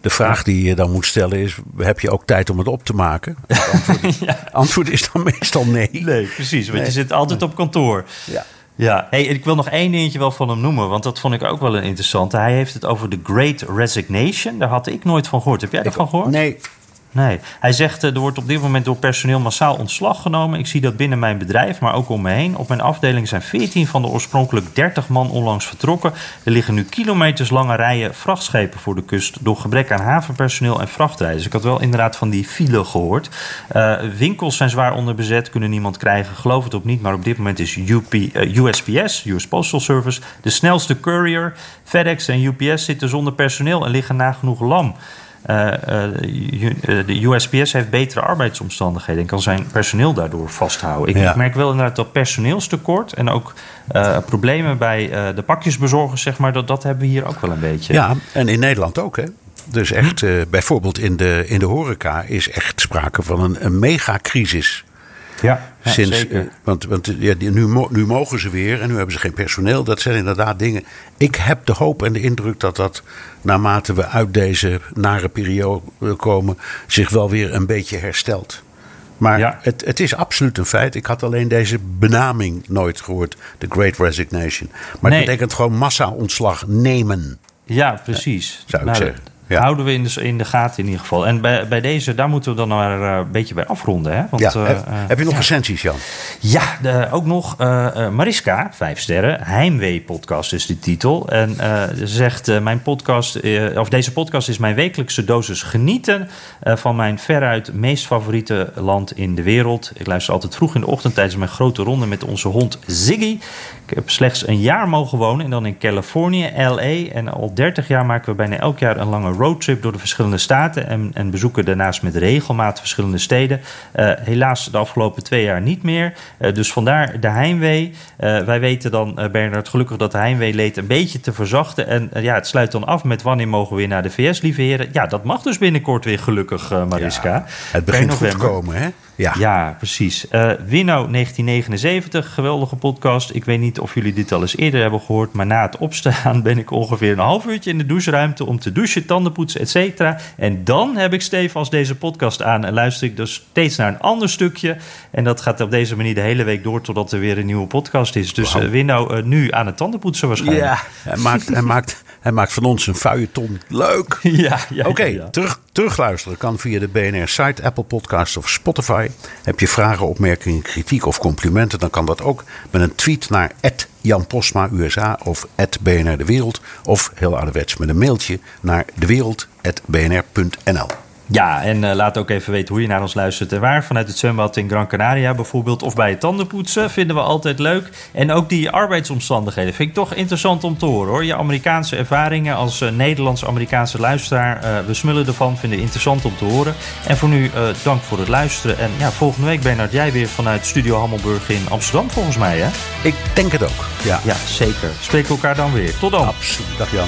De vraag die je dan moet stellen is: heb je ook tijd om het op te maken? Het antwoord, antwoord is dan meestal nee. Nee, precies. Want Nee. je zit altijd op kantoor. Ja. Ja, hey, ik wil nog één dingetje wel van hem noemen, want dat vond ik ook wel een interessante. Hij heeft het over de Great Resignation. Daar had ik nooit van gehoord. Heb jij daarvan gehoord? Nee. Nee. Hij zegt, eh, er wordt op dit moment door personeel massaal ontslag genomen. Ik zie dat binnen mijn bedrijf, maar ook om me heen. Op mijn afdeling zijn 14 van de oorspronkelijk 30 man onlangs vertrokken. Er liggen nu kilometers lange rijen vrachtschepen voor de kust... door gebrek aan havenpersoneel en vrachtrijders. Ik had wel inderdaad van die file gehoord. Eh, winkels zijn zwaar onderbezet, kunnen niemand krijgen. Geloof het of niet, maar op dit moment is UP, eh, USPS, US Postal Service... de snelste courier. FedEx en UPS zitten zonder personeel en liggen nagenoeg lam. Eh, eh, eh, de USPS heeft betere arbeidsomstandigheden en kan zijn personeel daardoor vasthouden. Ik, Ja. merk wel inderdaad dat personeelstekort en ook eh, problemen bij eh, de pakjesbezorgers, zeg maar, dat, dat hebben we hier ook wel een beetje. Ja, en in Nederland ook, hè? Dus echt, eh, bijvoorbeeld in de, in de horeca is echt sprake van een, een megacrisis. ja, ja, Sinds, eh, want want ja, die- nu, nu mogen ze weer en nu hebben ze geen personeel. Dat zijn inderdaad dingen. Ik heb de hoop en de indruk dat dat naarmate we uit deze nare periode komen, zich wel weer een beetje herstelt. Maar Ja. het, het is absoluut een feit. Ik had alleen deze benaming nooit gehoord, de Great Resignation. Maar Nee. het betekent gewoon massa-ontslag nemen. Ja, precies. zou ik Nou, zeggen. Ja. Houden we in de, in de gaten in ieder geval. En bij, bij deze, daar moeten we dan maar eh, een beetje bij afronden. Hè? Want, Ja, eh, heb, eh, heb je nog ja. recensies, Jan? Ja, de- ook nog Mariska, vijf sterren. Heimwee-podcast is de titel. En ze zegt, mijn podcast, of deze podcast is mijn wekelijkse dosis genieten... van mijn veruit meest favoriete land in de wereld. Ik luister altijd vroeg in de ochtend tijdens mijn grote ronde met onze hond Ziggy. Ik heb slechts een jaar mogen wonen en dan in Californië, LA. En al 30 jaar maken we bijna elk jaar een lange roadtrip door de verschillende staten. En, en bezoeken daarnaast met regelmaat verschillende steden. Eh, helaas de afgelopen twee jaar niet meer. Eh, dus vandaar de heimwee. Eh, wij weten dan, Bernard, gelukkig dat de heimwee leed een beetje te verzachten. En ja, het sluit dan af met wanneer mogen we weer naar de VS, lieve heren. Ja, dat mag dus binnenkort weer gelukkig, Mariska. Ja, het begint goed te komen, hè? Ja. Ja, precies. Eh Winnow 1979, geweldige podcast. Ik weet niet of jullie dit al eens eerder hebben gehoord, maar na het opstaan ben ik ongeveer een half uurtje in de doucheruimte om te douchen, tanden poetsen, et cetera. En dan heb ik Steve als deze podcast aan en luister ik dus steeds naar een ander stukje. En dat gaat op deze manier de hele week door totdat er weer een nieuwe podcast is. Dus eh Winnow eh, nu aan het tandenpoetsen waarschijnlijk. Ja, hij maakt, hij, maakt, hij maakt van ons een feuilleton. Leuk! ja, ja, Oké, ja. terug, terugluisteren kan via de BNR-site, Apple Podcasts of Spotify. Heb je vragen, opmerkingen, kritiek of complimenten... dan kan dat ook met een tweet naar Jan Postma USA of BNR De Wereld. Of heel ouderwets met een mailtje naar dewereld.bnr.nl. Ja, en eh, laat ook even weten hoe je naar ons luistert en waar. Vanuit het zwembad in Gran Canaria bijvoorbeeld. Of bij het tandenpoetsen vinden we altijd leuk. En ook die arbeidsomstandigheden vind ik toch interessant om te horen hoor. Je Amerikaanse ervaringen als eh, Nederlands-Amerikaanse luisteraar. eh, we smullen ervan, vinden het interessant om te horen. En voor nu dank voor het luisteren. En ja, volgende week Bernard, jij weer vanuit Studio Hammelburg in Amsterdam volgens mij hè? Ik denk het ook. Ja, Ja, zeker. Spreken we elkaar dan weer. Tot dan. absoluut. Dag Jan.